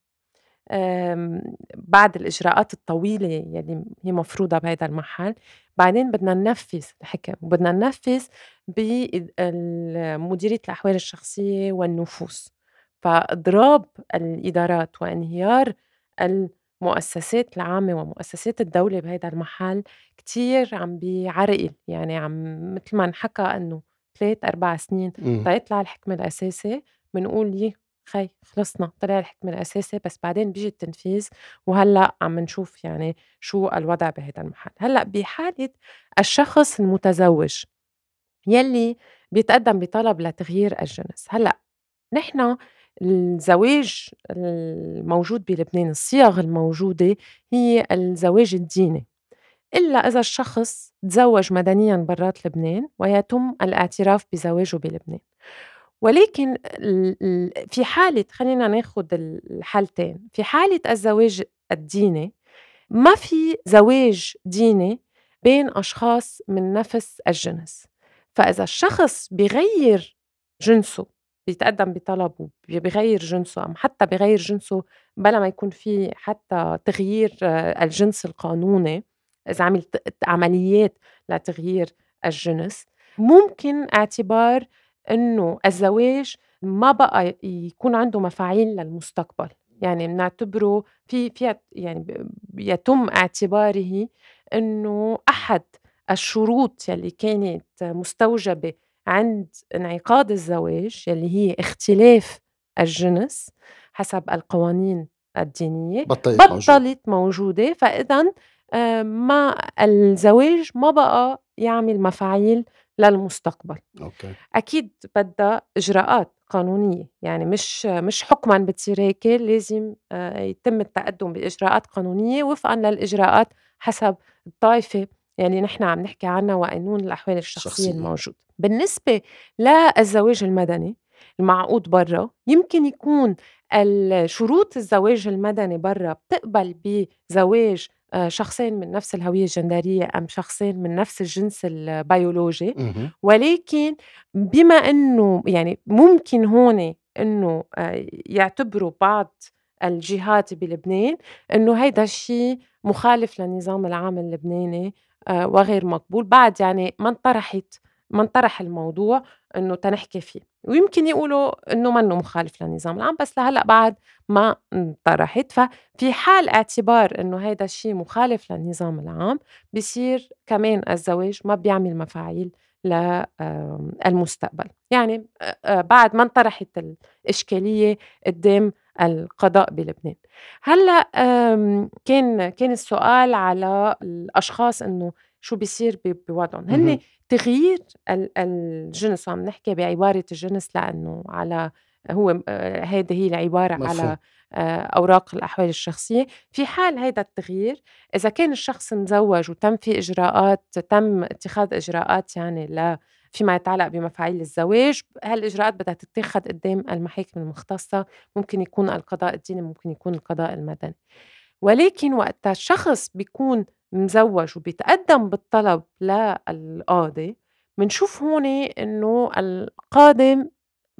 Speaker 2: بعد الإجراءات الطويلة يلي هي مفروضة بهيدا المحل. بعدين بدنا ننفذ الحكم وبدنا ننفذ بمديرية الأحوال الشخصية والنفوس. فإضراب الإدارات وانهيار المؤسسات العامة ومؤسسات الدولة بهيدا المحل كتير عم بيعرقل يعني عم مثل ما انحكى إنه ثلاث أربع سنين تيطلع الحكم الأساسي بنقول يي خي خلصنا طلع الحكم الأساسي بس بعدين بيجي التنفيذ وهلأ عم نشوف يعني شو الوضع بهيدا المحل. هلأ بحالة الشخص المتزوج يلي بيتقدم بطلب لتغيير الجنس. هلأ نحن الزواج الموجود بلبنان الصيغ الموجودة هي الزواج الديني. إلا إذا الشخص تزوج مدنيا برات لبنان ويتم الاعتراف بزواجه بلبنان. ولكن في حالة خلينا ناخد الحالتين في حالة الزواج الديني ما في زواج ديني بين أشخاص من نفس الجنس. فإذا الشخص بغير جنسه بيتقدم بطلب وبيغير جنسه أم حتى بغير جنسه بلا ما يكون في حتى تغيير الجنس القانوني إذا عمل عمليات لتغيير الجنس ممكن اعتبار إنه الزواج ما بقى يكون عنده مفاعيل للمستقبل. يعني بنعتبره في في يعني يتم اعتباره إنه أحد الشروط يلي كانت مستوجبة عند انعقاد الزواج يلي هي اختلاف الجنس حسب القوانين الدينية
Speaker 1: بطلت,
Speaker 2: بطلت موجودة. فإذا آه، ما الزواج ما بقى يعمل مفاعيل للمستقبل
Speaker 1: أوكي.
Speaker 2: أكيد بدها إجراءات قانونية يعني مش مش حكما بتصير هيك لازم آه، يتم التقدم بإجراءات قانونية وفقا للإجراءات حسب الطائفة يعني نحن عم نحكي عنها وقانون الأحوال الشخصية شخصية. الموجود بالنسبة للزواج المدني المعقود برا يمكن يكون شروط الزواج المدني برا بتقبل بزواج شخصين من نفس الهوية الجندرية أم شخصين من نفس الجنس البيولوجي. ولكن بما أنه يعني ممكن هون أنه آه، يعتبروا بعض الجهات بلبنان أنه هيدا الشيء مخالف للنظام العام اللبناني آه، وغير مقبول. بعد يعني ما انطرحت ما انطرح الموضوع. إنه تنحكي فيه. ويمكن يقولوا إنه منه مخالف للنظام العام بس لهلأ بعد ما انطرحت. ففي حال اعتبار إنه هيدا الشيء مخالف للنظام العام بصير كمان الزواج ما بيعمل مفاعيل للمستقبل يعني بعد ما انطرحت الإشكالية قدام القضاء بلبنان. هلأ كان كان السؤال على الأشخاص إنه شو بيصير بوضعهم. هن تغيير الجنس عم نحكي بعبارة الجنس لأنه على هو آه، هيدي هي العبارة مفهوم. على آه، أوراق الأحوال الشخصية. في حال هيدا التغيير إذا كان الشخص مزوج وتم في إجراءات تم اتخاذ إجراءات يعني ل فيما يتعلق بمفاعيل الزواج هالإجراءات بدها تتخذ قدام المحاكم المختصة. ممكن يكون القضاء الديني ممكن يكون القضاء المدني. ولكن وقت الشخص بيكون مزوج وبيتقدم بالطلب للقاضي بنشوف هون إنه القاضي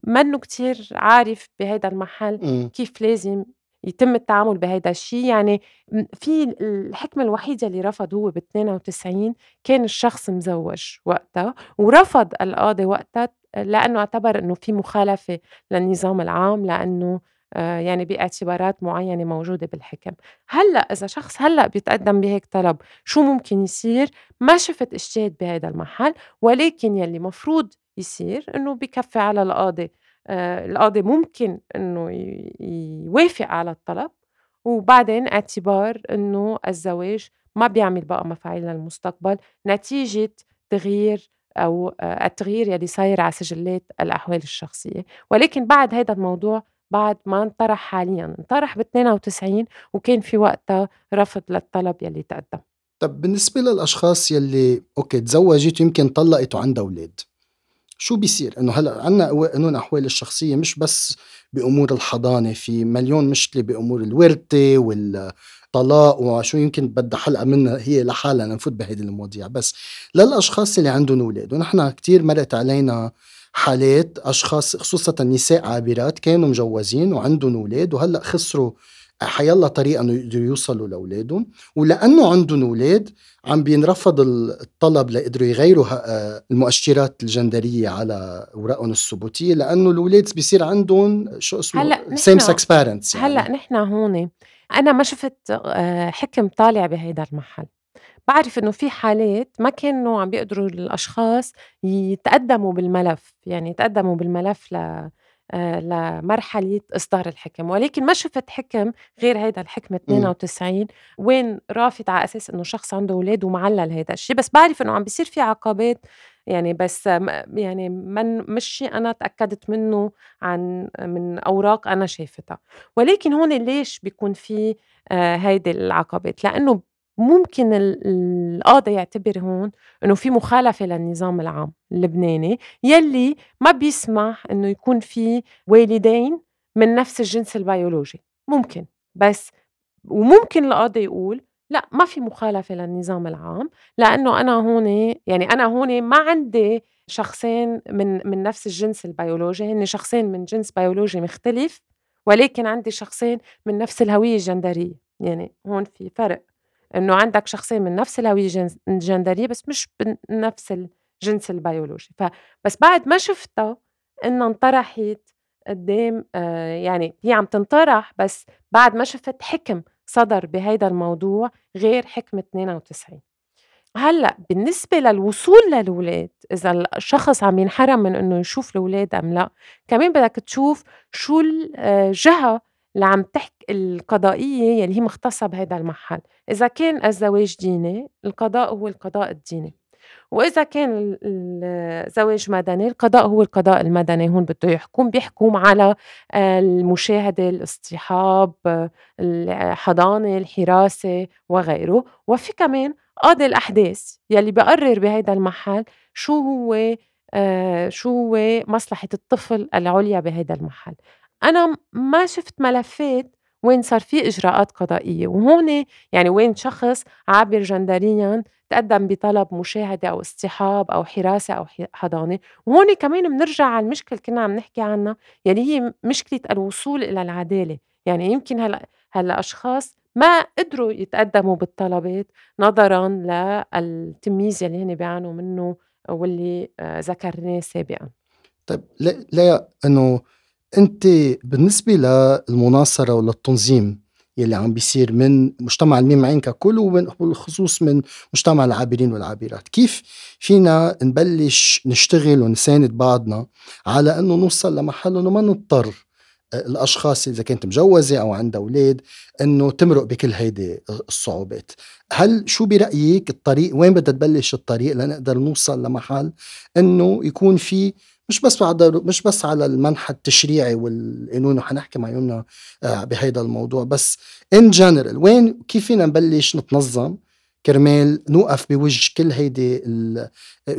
Speaker 2: منه كتير عارف بهيدا المحل
Speaker 1: م.
Speaker 2: كيف لازم يتم التعامل بهيدا الشيء يعني في الحكمة الوحيدة اللي رفض هو ب 92 كان الشخص مزوج وقتها ورفض القاضي وقتها لأنه اعتبر أنه في مخالفة للنظام العام لأنه يعني باعتبارات معينة موجودة بالحكم. هلأ إذا شخص هلأ بيتقدم بهيك طلب شو ممكن يصير؟ ما شفت اجتهاد بهذا المحل ولكن يلي مفروض يصير إنه بكفي على القاضي. آه القاضي ممكن إنه يوافق على الطلب وبعدين اعتبار إنه الزواج ما بيعمل بقى مفاعيل للمستقبل. نتيجة تغيير أو آه التغيير يلي صاير على سجلات الأحوال الشخصية. ولكن بعد هذا الموضوع بعد ما انطرح حاليا انطرح ب 92 وكان في وقتها رفض للطلب يلي تقدم
Speaker 1: طب بالنسبة للأشخاص يلي أوكي تزوجت يمكن طلقت وعندها أولاد شو بيصير؟ إنه هلأ عندنا قانون أحوال الشخصية مش بس بأمور الحضانة في مليون مشكلة بأمور الورثة والطلاق وشو يمكن بدها حلقة منها هي لحالها لنفوت بهيدي المواضيع. بس للأشخاص اللي عندهم أولاد ونحن كتير مرقت علينا حالات أشخاص خصوصا نساء عابرات كانوا مجوزين وعندهم أولاد وهلأ خسروا حيلا طريقه انه يقدروا يوصلوا لأولادهم. ولأنه عندهم أولاد عم بينرفض الطلب ليقدروا يغيروا آه، المؤشرات الجندرية على أوراقهم الثبوتية لأنه الأولاد بيصير عندهم شو اسمه؟
Speaker 2: هلأ
Speaker 1: same sex parents
Speaker 2: يعني. هلأ نحن هون أنا ما شفت آه، حكم طالع بهيدا المحل. بعرف إنه في حالات ما كانوا عم بيقدروا الأشخاص يتقدموا بالملف يعني يتقدموا بالملف ل آه، لمرحلة إصدار الحكم. ولكن ما شفت حكم غير هيدا الحكم 92 وين رافض على أساس إنه شخص عنده أولاد ومعلل هيدا الشيء. بس بعرف إنه عم بيصير في عقبات يعني بس يعني من مش شيء أنا تأكدت منه عن من أوراق أنا شايفتها ولكن هون ليش بيكون في آه، هيدي العقبات؟ لأنه ممكن القاضي يعتبر هون إنه في مخالفة للنظام العام اللبناني يلي ما بيسمح إنه يكون في والدين من نفس الجنس البيولوجي. ممكن بس وممكن القاضي يقول لا ما في مخالفة للنظام العام لأنه أنا هون يعني أنا هون ما عندي شخصين من من نفس الجنس البيولوجي هن شخصين من جنس بيولوجي مختلف ولكن عندي شخصين من نفس الهوية الجندرية. يعني هون في فرق. إنه عندك شخصين من نفس الهوية الجندرية بس مش بنفس الجنس البيولوجي. فبس بعد ما شفتها انها انطرحت قدام آه يعني هي عم تنطرح بس بعد ما شفت حكم صدر بهيدا الموضوع غير حكم 92 هلأ بالنسبة للوصول للولاد إذا الشخص عم ينحرم من إنه يشوف الأولاد أم لا كمان بدك تشوف شو الجهه آه، اللي عم تحكي القضائية يلي هي مختصة بهذا المحل. إذا كان الزواج ديني القضاء هو القضاء الديني. وإذا كان الزواج مدني القضاء هو القضاء المدني. هون بده يحكم بيحكم على المشاهدة الاصطحاب الحضانة الحراسة وغيره. وفي كمان قاضي الأحداث يلي بقرر بهيدا المحل شو هو آه شو هو مصلحة الطفل العليا بهيدا المحل. أنا ما شفت ملفات وين صار في إجراءات قضائية. وهون يعني وين شخص عابر جندريا تقدم بطلب مشاهدة أو اصطحاب أو حراسة أو حضانة. وهون كمان بنرجع على المشكلة كنا عم نحكي عنها يلي هي مشكلة الوصول إلى العدالة. يعني يمكن هلأ هلأ أشخاص ما قدروا يتقدموا بالطلبات نظرا للتمييز يلي هن بيعانوا منه واللي آه، ذكرناه سابقا.
Speaker 1: طيب لا إنه أنت بالنسبة للمناصرة وللتنظيم يلي عم بيصير من مجتمع الميم عين ككل وبالخصوص من مجتمع العابرين والعابرات كيف فينا نبلش نشتغل ونساند بعضنا على إنه نوصل لمحل إنه ما نضطر آه، الأشخاص إذا كانت مجوزة أو عندها أولاد إنه تمرق بكل هيدي الصعوبات. هل شو برأيك الطريق؟ وين بدها تبلش الطريق لنقدر نوصل لمحل إنه يكون في مش بس على مش بس على المنحى التشريعي والقانون وحنحكي مع يمنا آه، بهيدا الموضوع. بس ان جنرال وين كيف فينا نبلش نتنظم؟ كرمال نوقف بوجه كل هيدي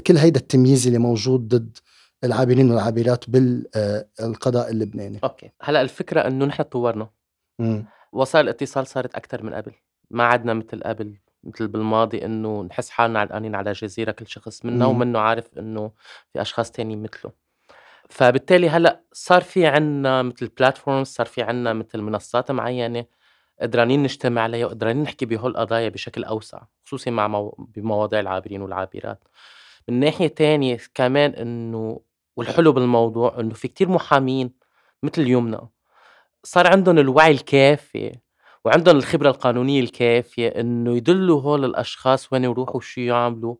Speaker 1: كل هيدا التمييز اللي موجود ضد العابرين والعابرات بالقضاء اللبناني.
Speaker 3: okay. هلأ الفكرة إنه نحن تطورنا. وسائل الاتصال صارت أكثر من قبل. ما عدنا مثل قبل مثل بالماضي إنه نحس حالنا علقانين على جزيرة كل شخص منا. ومنه عارف إنه في أشخاص تانيين مثله. فبالتالي هلأ صار في عنا مثل platforms صار في عنا مثل منصات معينة قدرانين نجتمع عليها وقدرانين نحكي بهول القضايا بشكل أوسع خصوصي مع مو... بمواضيع العابرين والعابرات. من ناحية تانية كمان إنه والحلو بالموضوع إنه في كتير محامين مثل يمنا صار عندهم الوعي الكافي وعندهم الخبرة القانونية الكافية إنه يدلّوا هول الأشخاص وين يروحوا وشو يعملوا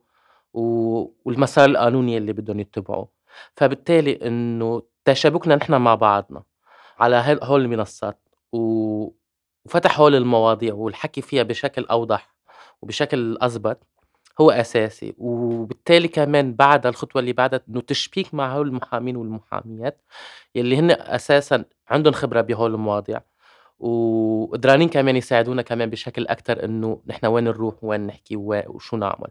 Speaker 3: والمسار القانوني اللي بدّن يتّبعوه، فبالتالي إنه تشابكنا نحن مع بعضنا على هول المنصات و وفتح هول المواضيع والحكي فيها بشكل أوضح وبشكل أزبط هو أساسي، وبالتالي كمان بعدها الخطوة اللي بعدها إنه تشبيك مع هول المحامين والمحاميات يلّي هن أساسًا عندهم خبرة بهول المواضيع. وقدرانين كمان يساعدونا كمان بشكل أكتر إنه نحن وين نروح وين نحكي وشو نعمل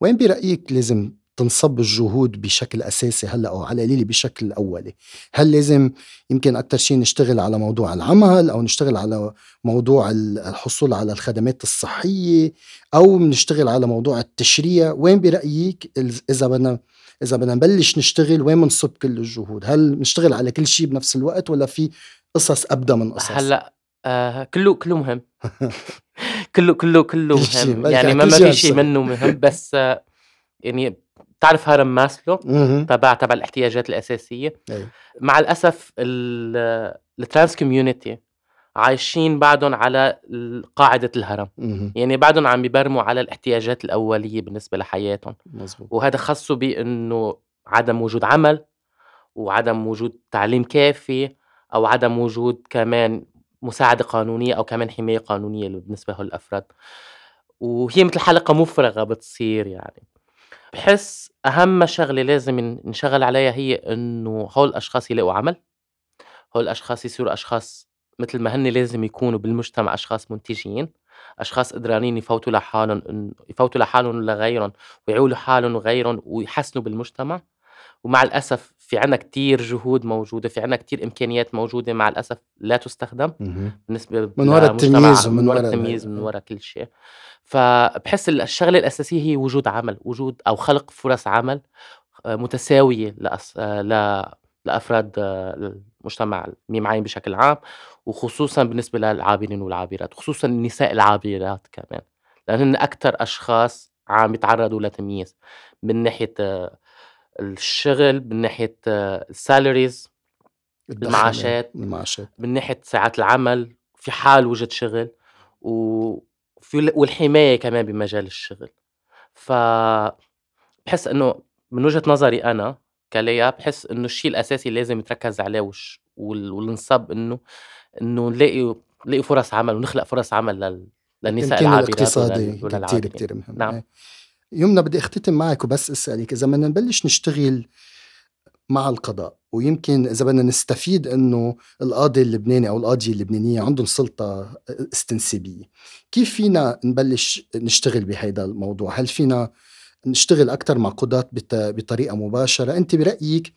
Speaker 1: وين برأيك لازم تنصب الجهود بشكل أساسي هلأ أو على القليله بشكل أولي. هل لازم يمكن أكثر شيء نشتغل على موضوع العمل أو نشتغل على موضوع الحصول على الخدمات الصحية أو نشتغل على موضوع التشريع؟ وين برأيك إذا بدنا إذا بدنا نبلش نشتغل وين بنصب كل الجهود؟ هل نشتغل على كل شيء بنفس الوقت ولا في قصص ابدا من قصص؟
Speaker 3: هلأ آه كله كله مهم. كله كله كله مهم. يعني ما, ما في شيء منه مهم بس آه يعني بتعرف هرم ماسلو؟ تبع تبع الاحتياجات الأساسية. أي. مع الأسف ال trans community عايشين بعدهم على قاعدة الهرم. مم. يعني بعدهم عم بيبرموا على الاحتياجات الأولية بالنسبة لحياتهم. مزبوط. وهذا خصه بأنه عدم وجود عمل وعدم وجود تعليم كافي أو عدم وجود كمان مساعدة قانونية أو كمان حماية قانونية بالنسبة للأفراد وهي مثل حلقة مفرغة بتصير يعني. بحس أهم شغلة لازم نشغل عليها هي إنه هول الأشخاص يلاقوا عمل. هول الأشخاص يصيروا أشخاص مثل ما هن لازم يكونوا بالمجتمع أشخاص منتجين أشخاص قدرانين يفوتوا لحالهم يفوتوا لحالهم ولغيرهم ويعولوا حالهم وغيرهم ويحسنوا بالمجتمع. ومع الأسف في عنا كتير جهود موجودة في عنا كتير إمكانيات موجودة مع الأسف لا تستخدم
Speaker 1: بالنسبة من وراء التمييز
Speaker 3: ومن وراء التمييز من وراء كل شيء. فبحس الشغلة الأساسية هي وجود عمل وجود أو خلق فرص عمل آه، متساوية لأس... آه، ل... لأفراد آه، المجتمع الميم بشكل عام وخصوصا بالنسبة للعابرين والعابرات خصوصا النساء العابرات كمان. لأنهن أكثر أشخاص عم يتعرضوا لتمييز من ناحية الشغل من ناحية السالاريز المعاشات
Speaker 1: المعاشات.
Speaker 3: من ناحية ساعات العمل في حال وجد شغل و في والحماية كمان بمجال الشغل. ف بحس إنه من وجهة نظري أنا كليا بحس إنه الشيء الأساسي اللي لازم يتركز عليه وش والنصب إنه إنه نلاقي نلاقي فرص عمل ونخلق فرص عمل لل... للنساء العابرات
Speaker 1: الاقتصادي كثير كثير مهم. نعم. يمنى بدي اختتم معك وبس اسألك إذا بدنا نبلش نشتغل مع القضاء ويمكن إذا بدنا نستفيد إنه القاضي اللبناني أو القاضيه اللبنانية عندهم سلطة استنسابية كيف فينا نبلش نشتغل بهذا الموضوع؟ هل فينا نشتغل أكثر مع قضاة بطريقة مباشرة؟ أنت برأيك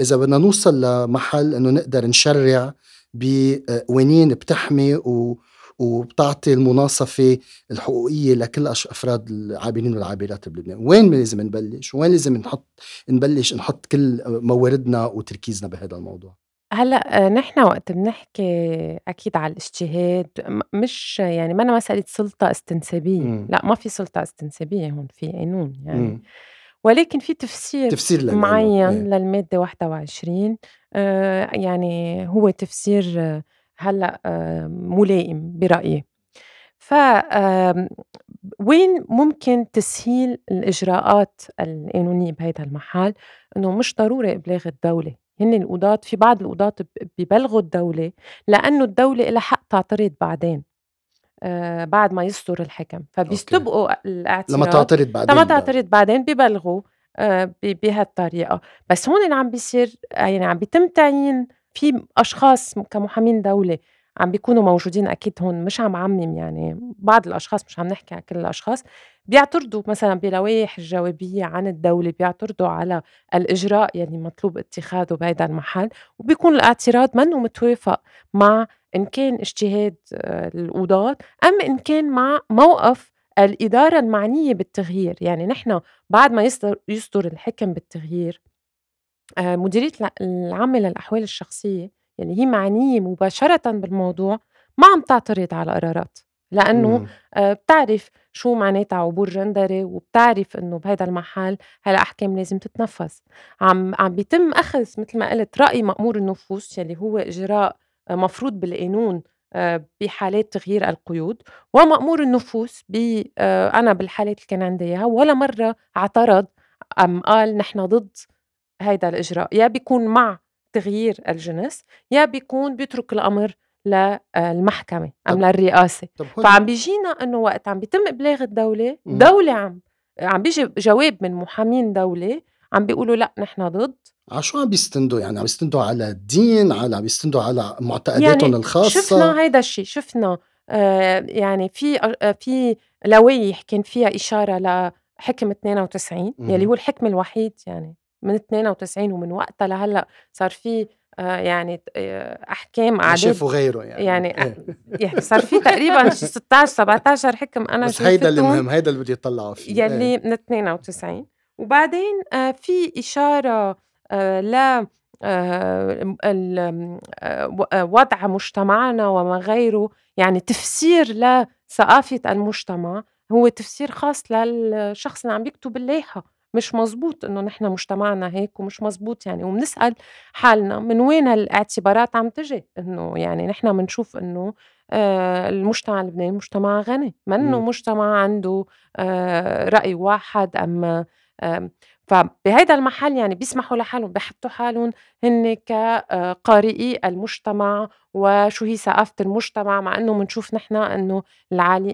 Speaker 1: إذا بدنا نوصل لمحل إنه نقدر نشرع بقوانين بتحمي و وبتعطي المناصفة الحقوقية لكل أفراد العابرين والعابرات بلبنان وين لازم نبلش وين لازم نحط نبلش نحط كل مواردنا وتركيزنا بهذا الموضوع
Speaker 2: هلأ نحن وقت بنحكي أكيد على الاجتهاد مش يعني ما أنا مسألة سُلطة استنسابية، إمم. لأ ما في سُلطة استنسابية هون في قانون يعني، إمم. ولكن في تفسير
Speaker 1: تفسير
Speaker 2: معيّن إيه. للمادة 21 آه يعني هو تفسير هلأ ملائم برأيي. ف وين ممكن تسهيل الإجراءات القانونية بهيدا المحل؟ إنه مش ضروري إبلاغ الدولة، هن القضاة في بعض القضاة ببلغوا الدولة لأنه الدولة إلها حق تعترض بعدين آه بعد ما يصدر الحكم، فبيستبقوا الاعتراض
Speaker 1: لما تعترض بعدين
Speaker 2: لما تعترض بعدين ببلغوا آه بهالطريقة، بس هون اللي عم بيصير يعني عم بيتم تعيين في أشخاص كمحامين دولة عم بيكونوا موجودين أكيد هون مش عم عمم يعني بعض الأشخاص مش عم نحكي على كل الأشخاص بيعترضوا مثلا بلوائح الجوابية عن الدولة بيعترضوا على الإجراء يلي مطلوب اتخاذه بهيدا المحل وبيكون الاعتراض منه متوافق مع إن كان اجتهاد آه، القضاة أم إن كان مع موقف الإدارة المعنية بالتغيير. يعني نحن بعد ما يصدر, يصدر الحكم بالتغيير مديرية العامة للأحوال الشخصية يلي هي معنية مباشرةً بالموضوع ما عم تعترض على القرارات، لإنه آه، بتعرف شو معناتها عبور جندري وبتعرف إنه بهيدا المحل هالأحكام لازم تتنفّذ، عم عم بيتم أخذ متل ما قُلت رأي مأمور النفوس يلي هو إجراء آه، مفروض بالقانون بحالات تغيير القيود، ومأمور النفوس ب أنا بالحالات اللي كان عندي إياها ولا مرّة اعترض أم قال نحن ضد هيدا الإجراء. يا بيكون مع تغيير الجنس يا بيكون بيترك الأمر للمحكمة أم للرئاسة فعم بيجينا إنه وقت عم بيتم إبلاغ الدولة دولة عم عم بيجي جواب من محامين دولة عم بيقولوا لأ نحن ضد.
Speaker 1: على شو عم بيستندوا يعني؟ عم بيستندوا على الدين على عم بيستندوا على معتقداتهم يعني الخاصة؟
Speaker 2: شفنا هيدا الشيء شفنا آه يعني في آه في لوائح كان فيها إشارة لحكم 92 يلي هو الحكم الوحيد يعني. من 92 ومن وقتها لهلأ صار في آه يعني آه أحكام
Speaker 1: اعداد شافوا غيره يعني
Speaker 2: يعني إيه. يعني صار في تقريبا 16 17 حكم أنا
Speaker 1: بس هيدا اللي مهم هيدا اللي بدي يطلعوا فيه
Speaker 2: يلي إيه. من 92 وبعدين آه في إشارة آه ل آه، آه، وضع مجتمعنا وما غيره يعني تفسير لثقافة المجتمع هو تفسير خاص للشخص اللي عم يكتب اللائحة مش مزبوط إنه نحن مجتمعنا هيك ومش مزبوط يعني. وبنسأل حالنا من وين الاعتبارات عم تجي؟ إنه يعني نحن بنشوف إنه آه المجتمع اللبناني مجتمع غني. منه مجتمع عنده آه رأي واحد أم آه فبهيدا المحل يعني بيسمحوا لحالهم بحطوا حالهم هن كقارئي المجتمع وشو هي ثقافة المجتمع مع إنه بنشوف نحن إنه العالي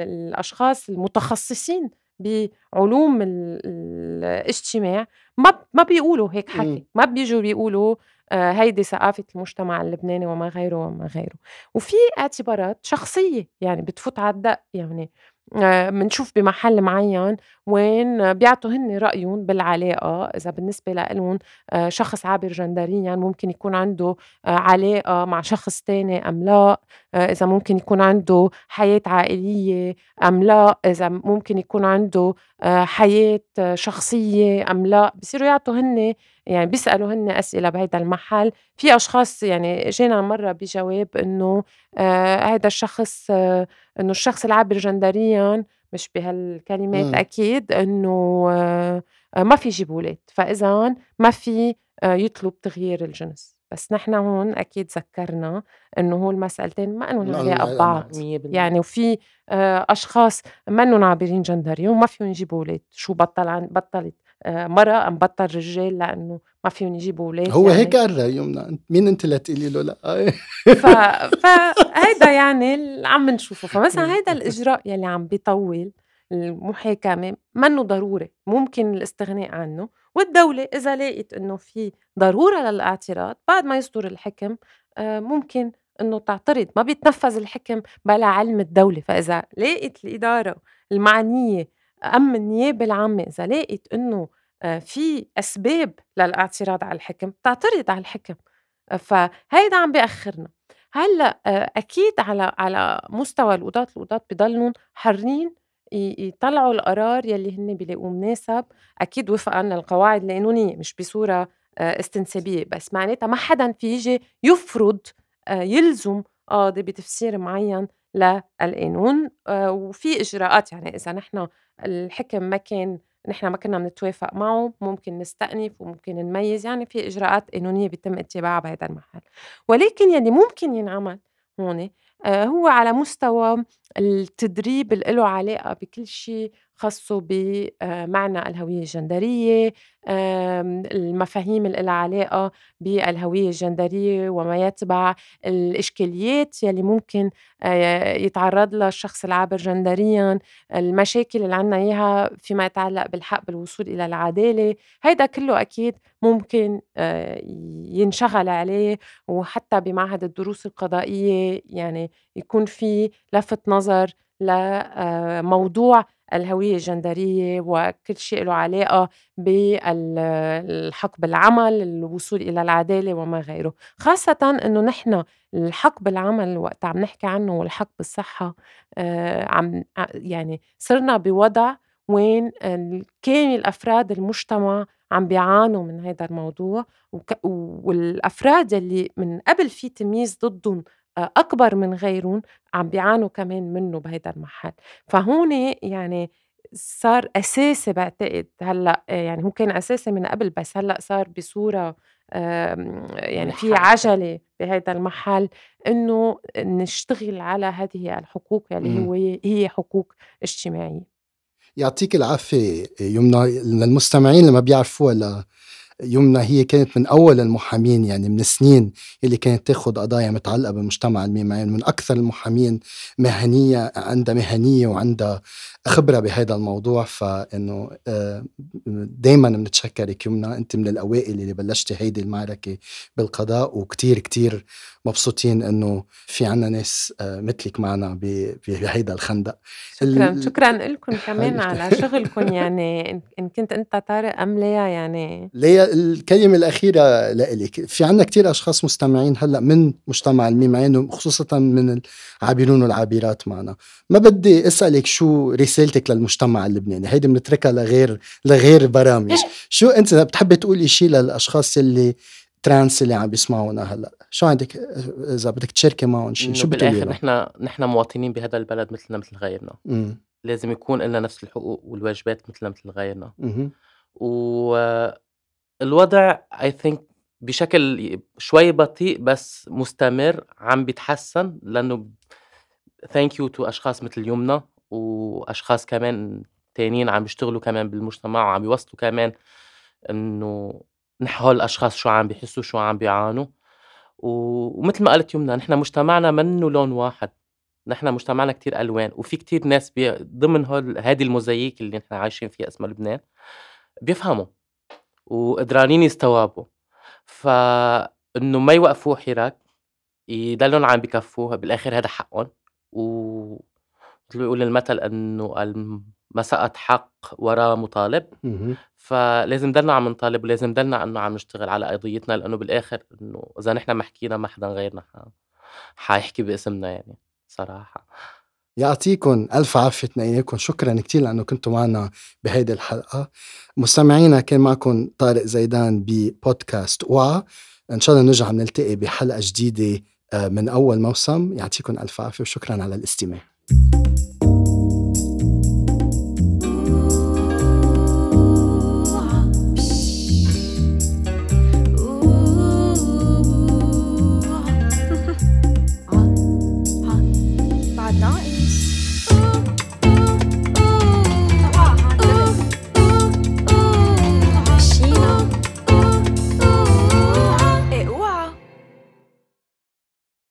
Speaker 2: الأشخاص المتخصصين بعلوم الاجتماع ما ما بيقولوا هيك حكي ما بيجوا بيقولوا آه، هيدي ثقافة المجتمع اللبناني وما غيره وما غيره. وفي اعتبارات شخصية يعني بتفوت على الدق يعني. آه، بمحل معين وين بيعطوا هن رأيهم بالعلاقة إذا بالنسبة لإلهم آه، شخص عابر جندريا ممكن يكون عنده علاقة مع شخص تاني أم لا إذا ممكن يكون عنده حياة عائلية أم لا إذا ممكن يكون عنده حياة شخصية أم لا. بصيروا يعطوا هن يعني بيسألوا هن أسئلة بهيدا المحل. في أشخاص يعني جينا مرة بجواب آه هيدا الشخص آه إنه الشخص العابر جندريا مش بهالكلمات م. أكيد إنه آه ما في يجيب ولاد فإذا ما في آه يطلب تغيير الجنس. بس نحن هون أكيد ذكرنا انه هو المسألتين ما انهم علاقه ببعض يعني وفي أشخاص منهم عابرين جندري وما فيهم يجيبوا أولاد. شو بطل عن بطلت مرة أم بطل رجال لأنه ما فيهم يجيبوا أولاد
Speaker 1: هو يعني. هيك قرر يمنا مين أنت لتقولي له لا؟
Speaker 2: ف... فهيدا يعني اللي عم نشوفه. فمثلا هيدا الإجراء يلي عم بيطول المحاكمة منه ضروري. ممكن الاستغناء عنه. والدولة إذا لقيت إنه في ضرورة للاعتراض بعد ما يصدر الحكم آه، ممكن إنه تعترض. ما بيتنفذ الحكم بلا علم الدولة. فإذا لقيت الإدارة المعنية أم النيابة العامة إذا لقيت إنه آه، في أسباب للاعتراض على الحكم بتعترض على الحكم. فهيدا عم بيأخرنا. هلأ آه، أكيد على على مستوى القضاة القضاة بضلهم حرين يطلعوا القرار يلي هن بيلاقوه مناسب. أكيد وفقًا للقواعد القانونية مش بصورة استنسابية بس معناتها ما حدًا في يجي يفرض يلزم قاضي بتفسير معين للقانون وفي إجراءات يعني إذا نحن الحكم ما كان نحن ما كنا بنتوافق معه ممكن نستأنف وممكن نميز يعني في إجراءات قانونية بيتم اتباعها بهذا المحل. ولكن يلي ممكن ينعمل هون هو على مستوى التدريب اللي له علاقة بكل شيء خاصه بمعنى الهوية الجندرية المفاهيم اللي لها علاقة بالهوية الجندرية وما يتبع الإشكاليات يلي ممكن يتعرض لها الشخص العابر جندريا المشاكل اللي عنا إياها فيما يتعلق بالحق بالوصول إلى العدالة. هيدا كله أكيد ممكن ينشغل عليه وحتى بمعهد الدروس القضائية يعني يكون في لفت نظر لموضوع الهوية الجندرية وكل شيء له علاقة بالحق بالعمل الوصول إلى العدالة وما غيره. خاصة أنه نحن الحق بالعمل وقت عم نحكي عنه والحق بالصحة آه، عم يعني صرنا بوضع وين كامل أفراد المجتمع عم بيعانوا من هذا الموضوع والأفراد اللي من قبل في تمييز ضدهم أكبر من غيرهم عم بيعانوا كمان منه بهيدا المحل. فهون يعني صار أساسي بعتقد هلأ يعني هو كان أساسي من قبل بس هلأ صار بصورة يعني في عجلة بهيدا المحل إنه نشتغل على هذه الحقوق يلي يعني هو هي حقوق اجتماعية.
Speaker 1: يعطيك العافية يمنى. للمستمعين اللي ما بيعرفوها يمنى هي كانت من أول المحامين يعني من سنين اللي كانت تاخذ قضايا متعلقة بالمجتمع الميمعين من أكثر المحامين مهنية عندها مهنية وعندها خبرة بهذا الموضوع. فإنه آه، دائما بنتشكرك يمنى أنت من الأوائل اللي بلشتي هيدي المعركة بالقضاء وكتير كتير مبسوطين إنه في عنا ناس آه، مثلك معنا بهيدا الخندق.
Speaker 2: شكرا شكرا لكم كمان على شغلكم يعني إن كنت أنت طارق أم ليا يعني
Speaker 1: ليا الكلمة الأخيرة لإلك. في عنا كتير أشخاص مستمعين هلأ من مجتمع الميمعين وخصوصا من العابرون والعابرات معنا. ما بدي أسألك شو رسالتك للمجتمع اللبناني؟ هيدي بنتركها لغير لغير برامج. شو أنت بتحبي تقولي شيء للأشخاص اللي trans اللي عم بيسمعونا هلأ؟ شو عندك؟ إذا بدك تشاركي معهم شيء شو
Speaker 3: بتقولي بالآخر نحن نحن مواطنين بهذا البلد مثلنا مثل غيرنا. م. لازم يكون لنا نفس الحقوق والواجبات مثلنا مثل غيرنا. والوضع I think بشكل شوي بطيء بس مستمر عم بيتحسن لأنه thank you to أشخاص مثل يمنى وأشخاص كمان تانيين عم بيشتغلوا كمان بالمجتمع وعم بيوصلوا كمان إنه نحو الأشخاص شو عم بيحسوا شو عم بيعانوا. ومثل ما قالت يمنى نحن مجتمعنا منه لون واحد. نحن مجتمعنا كتير ألوان وفي كتير ناس ضمن هول هذه الموزاييك اللي نحن عايشين فيها اسمها لبنان بيفهموا. وقدرانين يستوعبوا. فإنه ما يوقفوا حراك يضلوا عم بكفوها بالآخر هذا حقهم. و مثل يقول المثل إنه ما سقط حق وراه مطالب. فلازم نضلنا عم نطالب ولازم نضلنا إنه عم نشتغل على قضيتنا لأنه بالآخر إنه إذا نحن ما حكينا ما حدا غيرنا حيحكي باسمنا يعني صراحة.
Speaker 1: يعطيكم ألف عافية اثنيناتكم شكرا كثير لأنه كنتوا معنا بهيدي الحلقة. مستمعينا كان معكم طارق زيدان ببودكاست وعى إن شاء الله نرجع نلتقي بحلقة جديدة آه، من أول موسم. يعطيكم ألف عافية وشكرا على الاستماع.